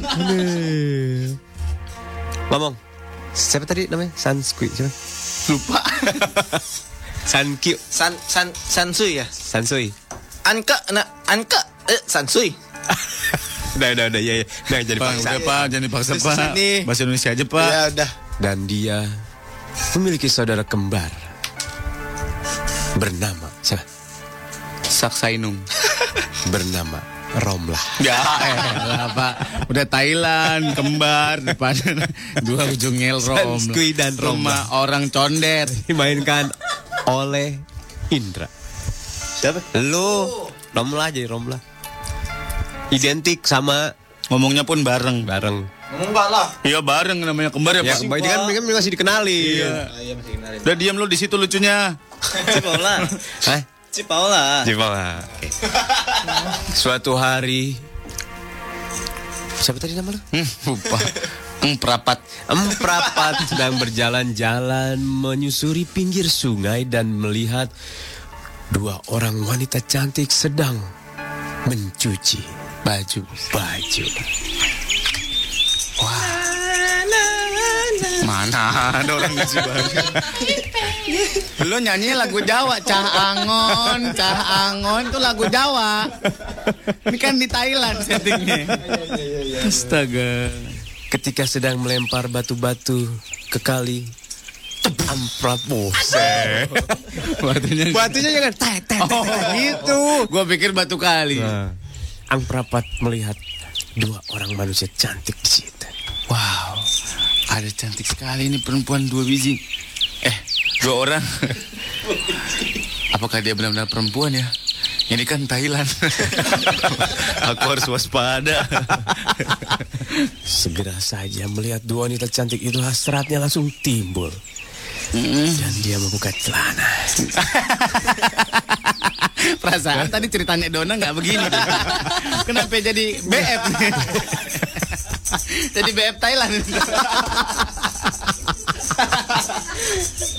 Ngomong. Siapa tadi namanya? Sanskui siapa?
Lupa.
Sankyu.
San San Sansui ya.
Sansui.
Anka, nah Anka, eh Sansui.
Udah, udah, udah, iya. Nah, jadi
Pak,
paksa.
udah Pak, jangan dipaksa
Di
Pak.
sini.
Bahasa Indonesia aja Pak.
Ya udah.
Dan dia memiliki saudara kembar bernama siapa?
Saksainung.
Bernama Romlah.
Ya elah Pak. Udah Thailand, kembar, depan dua ujung ngel rom.
Sanskui dan
Rumah orang condet.
Dimainkan oleh Indra. Siapa? Lu. Romlah jadi Romlah. Identik sama
Ngomongnya pun bareng.
bareng.
Enggak lah.
Iya bareng namanya kembar ya
Ya,
Pak.
ini kan, ini kan masih dikenali.
Iya.
iya masih.
Udah diam lu di situ lucunya.
Cipaula.
Hah?
Cipaula.
Cipaula. Oke. Suatu hari Siapa tadi nama lu?
Hmm, lupa. Emprapat.
Emprapat sedang berjalan-jalan menyusuri pinggir sungai dan melihat dua orang wanita cantik sedang mencuci baju baju.
Mana ada orang lucu banget. Lu nyanyi lagu Jawa, Cah Angon, Cah Angon itu lagu Jawa. Ini kan di Thailand settingnya. Astaga.
Ketika sedang melempar batu-batu ke kali, amprat buset.
Batunya
Batunya jangan tet
Oh,
gitu.
Gua pikir batu kali.
Nah, Ang Prapat melihat dua orang manusia cantik di situ.
Wow, ada cantik sekali ini perempuan dua biji. Eh, dua orang. Apakah dia benar-benar perempuan ya? Ini kan Thailand. Aku harus waspada.
Segera saja melihat dua wanita cantik itu hasratnya langsung timbul. Dan dia membuka celana.
Perasaan tadi ceritanya Dona nggak begini. Kenapa jadi BF jadi BF Thailand.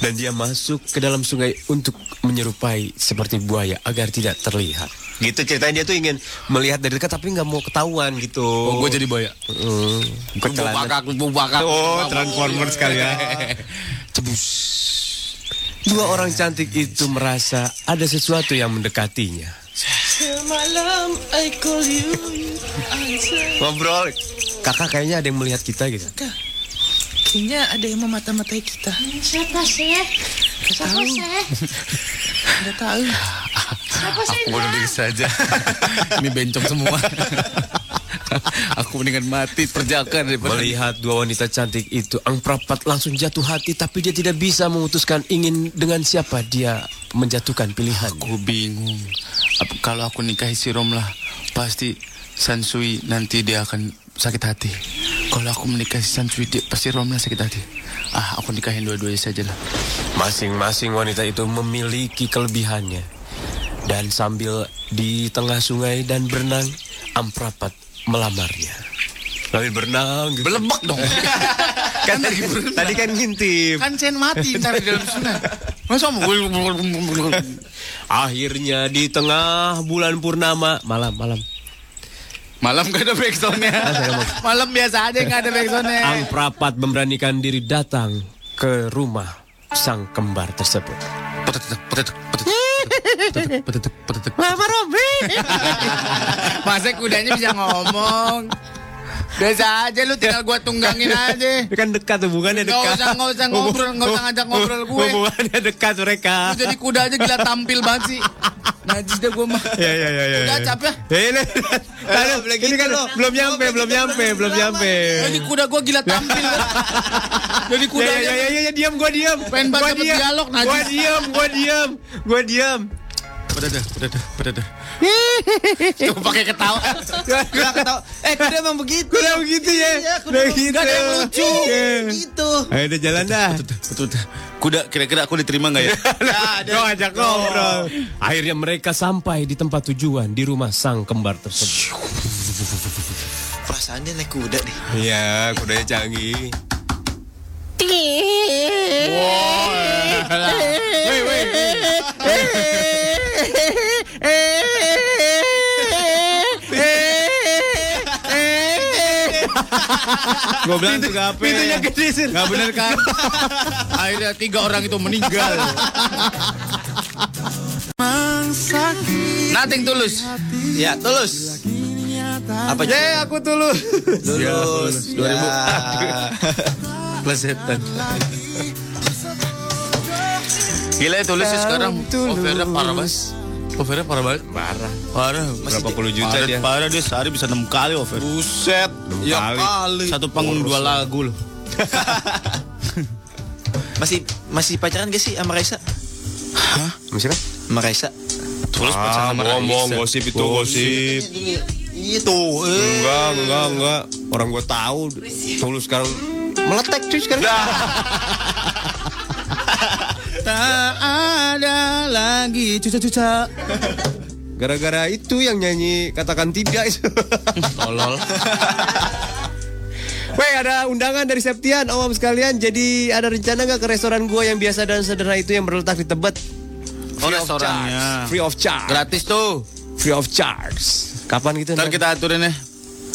Dan dia masuk ke dalam sungai untuk menyerupai seperti buaya agar tidak terlihat. Gitu ceritanya dia tuh ingin melihat dari dekat tapi nggak mau ketahuan gitu.
Oh, gue jadi buaya. Bakak, lumpuh bakak.
Oh, Transformer sekali ya.
Cebus.
Dua orang cantik itu merasa ada sesuatu yang mendekatinya.
Semalam I call you.
Ngobrol. Kakak kayaknya ada yang melihat kita gitu.
Kayaknya ada yang memata-matai kita.
Siapa sih? Siapa
tahu.
sih?
Nggak tahu.
Siapa sih?
Aku bunuh diri saja. Ini bencong semua. Aku mendingan mati perjakan daripada
Melihat dua wanita cantik itu, Ang Prapat langsung jatuh hati tapi dia tidak bisa memutuskan ingin dengan siapa dia menjatuhkan pilihan.
Aku bingung. Apa, kalau aku nikahi si Romlah, pasti Sansui nanti dia akan sakit hati. Kalau aku menikahi si Sansui, dia, pasti Romlah sakit hati. Ah, aku nikahin dua-duanya saja lah.
Masing-masing wanita itu memiliki kelebihannya. Dan sambil di tengah sungai dan berenang, Amprapat melamarnya. Sambil berenang gitu.
Belebak dong.
kan tadi, tadi kan ngintip.
kan Sen mati ntar di dalam sungai. Masa
Akhirnya di tengah bulan purnama, malam-malam.
Malam gak ada backsoundnya. Malam biasa aja gak ada backsoundnya.
Ang Prapat memberanikan diri datang ke rumah sang kembar tersebut.
Mama Robi. Masa kudanya bisa ngomong. Biasa aja lu tinggal gua tunggangin aja.
Kan dekat hubungannya dekat.
usah, nggak usah ngobrol, nggak usah ngajak ngobrol gue.
Hubungannya dekat mereka.
Lu jadi kuda aja gila tampil banget sih. Najis dah gua mah.
Ya ya ya ya.
Udah
ya.
capek.
Ya, ini, ini kan belum nyampe, belum nyampe, belum nyampe.
Jadi kuda gua gila tampil. Jadi kuda
Ya ya ya ya, ya diam gua diam.
Pengen
diam.
dialog, najis.
Gua diam, gua diam. Gua diam.
Udah dah, udah dah, udah dah. Coba pakai ketawa.
Gak ketawa. Eh, kuda emang begitu.
Kuda begitu ya.
Iya, kuda
Udah
emang-
gitu.
Nggak ada yang lucu.
Iya.
Gitu.
Ayo udah jalan dah.
Betul dah. Kuda kira-kira aku diterima nggak ya?
Kau ajak ngobrol. Akhirnya mereka sampai di tempat tujuan di rumah sang kembar tersebut.
Perasaan dia naik kuda deh.
Iya, kudanya canggih.
Woi, woi.
Gue bilang tuh gape.
Pintunya gede sih.
Gak bener kan?
Akhirnya tiga orang itu meninggal. Nothing tulus.
Ya, tulus. Apa
Ya, aku tulus.
Tulus. Ya.
2000. Plesetan. Gila ya tulus sih sekarang. Overnya parah banget. Overnya parah banget.
Parah.
Parah.
Berapa puluh juta
parah,
dia?
Parah dia sehari bisa 6 kali over.
Buset. Ya
kali.
kali.
Satu panggung dua lagu loh.
Masih masih pacaran gak sih sama Raisa?
Masih kan?
Sama Raisa?
Tulus pacaran sama
bohong,
Raisa.
gosip itu gosip.
Itu. Eh.
Enggak, enggak, enggak. Orang gue tahu. Tulus sekarang meletek cuy sekarang.
Tak ada lagi cuca-cuca.
Gara-gara itu yang nyanyi katakan tidak itu.
Tolol.
Weh ada undangan dari Septian Om sekalian Jadi ada rencana nggak ke restoran gua yang biasa dan sederhana itu yang berletak di Tebet
Oh
Free of
restorannya.
charge. Free of charge
Gratis tuh.
Free of charge Kapan gitu
Ntar kita aturin ya.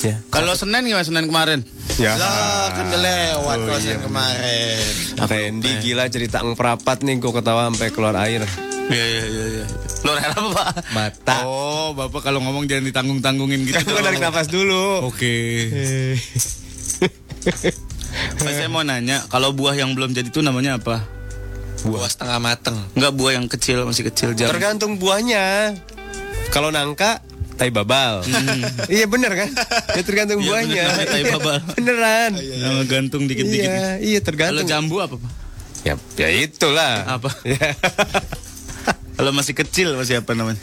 Ya.
Kalau Senin gimana Senin kemarin?
Ya.
Lah, kan lewat
Oh, iya.
kemarin.
Randy gila cerita ngperapat nih gue ketawa sampai keluar air.
Iya iya iya iya. Luar air apa, Pak?
Mata.
Oh, Bapak kalau ngomong jangan ditanggung-tanggungin gitu.
Gue tarik nafas dulu.
Oke. Mas, saya mau nanya, kalau buah yang belum jadi itu namanya apa?
Buah setengah mateng.
Enggak buah yang kecil, masih kecil jam.
Tergantung buahnya. Kalau nangka tai babal. iya bener kan? Ya tergantung
Iya,
buahnya.
bener, tai babal.
Beneran.
Nama gantung dikit-dikit.
Iya, iya
Kalau
tergantung.
jambu apa, Pak?
Ya, ya itulah.
Apa?
Ya.
Kalau masih kecil masih apa namanya?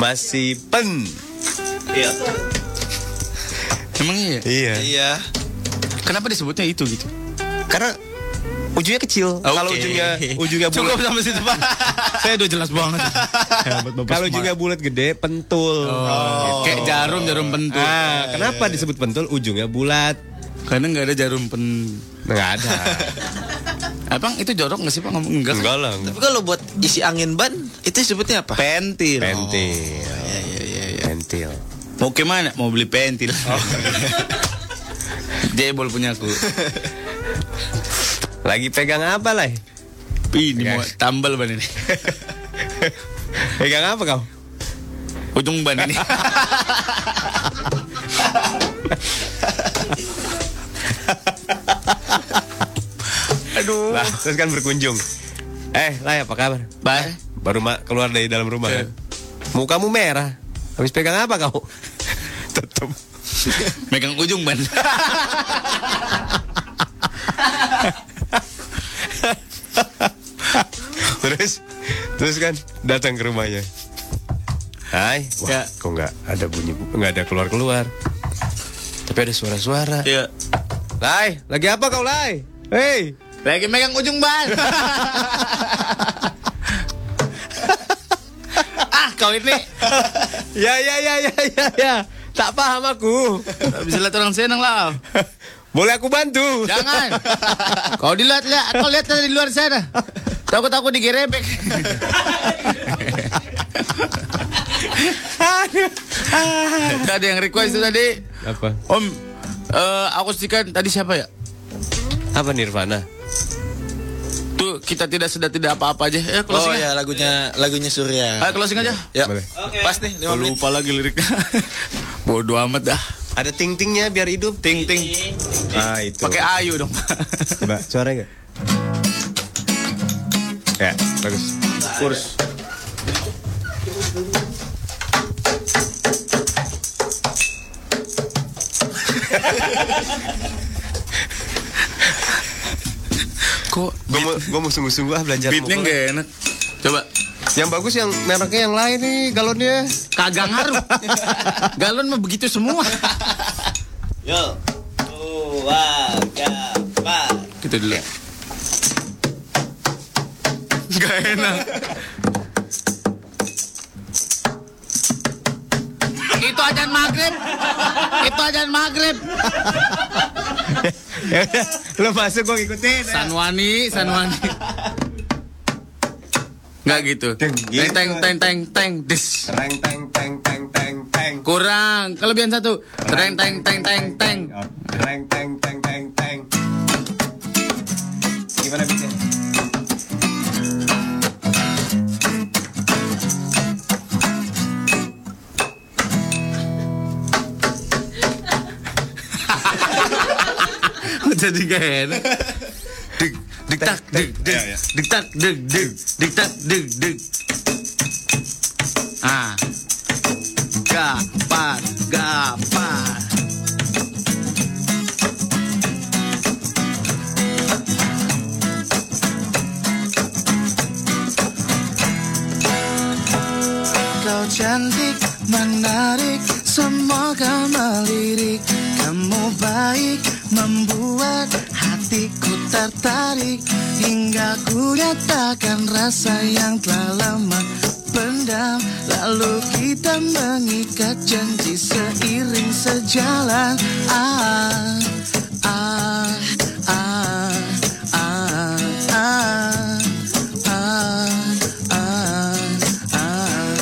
Masih pen.
Iya. Emang iya?
Iya.
Iya.
Kenapa disebutnya itu gitu?
Karena ujungnya kecil. Kalau ujungnya ujungnya bulat.
Cukup sampai situ, Pak. Saya udah jelas banget. Bapak
Kalau ujungnya bulat gede, pentul.
Oh. Kayak jarum, jarum pentul.
Ah, kenapa disebut pentul? Ujungnya bulat.
Karena nggak ada jarum pen.
Nggak ada.
Abang itu jorok nggak sih Pak ngomong enggak?
Enggak lah.
Tapi kalau buat isi angin ban, itu sebutnya apa?
Pentil.
Pentil.
Iya iya iya. iya.
Pentil.
Mau ke mana? Mau beli pentil. Jebol punya aku.
Lagi pegang apa lah?
Ini mau tambal ban ini.
Pegang apa kau?
Ujung ban ini.
Aduh. Lah, terus kan berkunjung. Eh, lah apa kabar?
Baik.
Baru ma- keluar dari dalam rumah kan? Mukamu merah. Habis pegang apa kau? Tetep.
Megang ujung ban.
terus terus kan datang ke rumahnya. Hai, wah,
Ya.
kok nggak ada bunyi, nggak ada keluar keluar. Tapi ada suara-suara.
Iya.
Lai, lagi apa kau Lai? Hei,
Lagi megang ujung ban. ah, kau ini
ya ya ya ya ya ya. Tak paham aku.
bisa lihat orang senang lah.
Boleh aku bantu?
Jangan. Kau dilihat-lihat, kau lihat dari luar sana. Takut aku digerebek. Gak ada yang request itu tadi.
Apa?
Om, eh akustikan tadi siapa ya?
Apa Nirvana?
Tuh kita tidak sedar tidak apa-apa aja. Ya
Oh
closing
ya, lagunya lagunya Surya.
Ayo closing aja.
Ya.
Boleh.
Pas nih, lima
Oh,
menit.
lupa lagi liriknya. Bodoh amat dah.
Ada ting-tingnya biar hidup.
Ting ting.
Ah itu.
Pakai ayu dong.
Coba suara enggak? Ya, bagus.
Kurs. Kok
Gue mau, gua mau sungguh-sungguh ah belajar.
beatnya nggak enak? Coba.
Yang bagus yang mereknya yang lain nih galonnya.
Kagak ngaruh. Galon mah begitu semua.
Yo. Dua, tiga, empat.
Gitu dulu. Gak enak. Itu ajan maghrib. Itu ajan maghrib.
ya udah, lo masuk gua ngikutin.
Sanwani, Sanwani. Nggak gitu. Teng teng teng teng teng dis.
Teng teng teng teng teng teng.
Kurang. Kelebihan satu. Teng teng teng teng teng.
Teng teng teng teng teng. Gimana beatnya?
Jadi gak enak. Dik dik tak dik dik dik tak dik dik dik tak dik dik. Ah. Gapan, gapan.
Kau cantik, menarik, semoga melirik Kamu baik, membuat hatiku tertarik Hingga ku nyatakan rasa yang telah lama pendam Lalu kita mengikat janji seiring sejalan Ah, ah, ah, ah, ah, ah, ah, ah.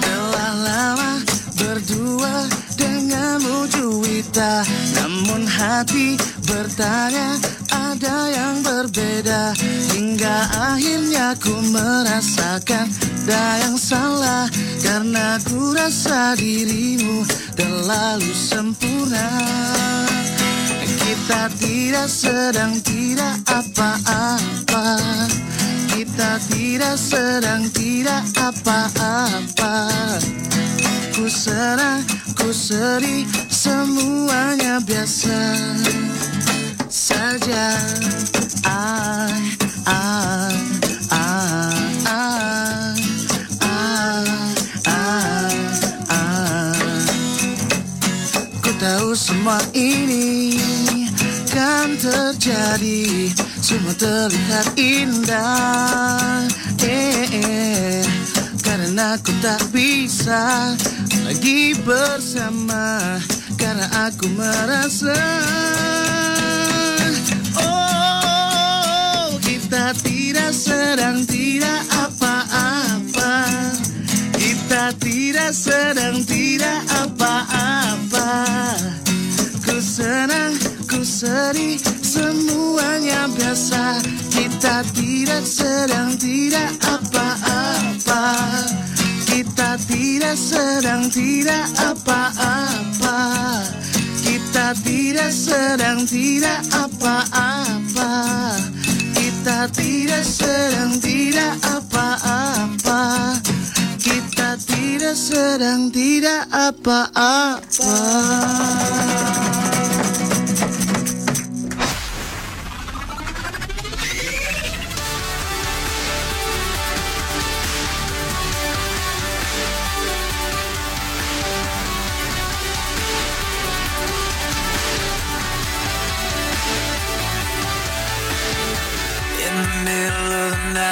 Telah lama berdua denganmu Juwita
bertanya ada yang berbeda. Hingga akhirnya ku merasakan ada yang salah. Karena ku rasa dirimu terlalu sempurna. Kita tidak sedang tidak apa-apa. Kita tidak sedang tidak apa-apa Ku senang, ku sedih, semuanya biasa saja. Ah, ah, ah, ah, ah. Ku tahu semua ini kan terjadi Semua terlihat indah eh, eh. Karena aku tak bisa lagi bersama. Karena aku merasa Oh kita tidak sedang tidak apa-apa. Kita tidak sedang tidak apa-apa. Ku senang, ku sedih, semuanya biasa. Kita tidak sedang tidak apa-apa. Kita tidak sedang tidak apa-apa. Kita tidak sedang tidak apa-apa. Kita tidak sedang tidak apa-apa. Kita tidak sedang tidak apa-apa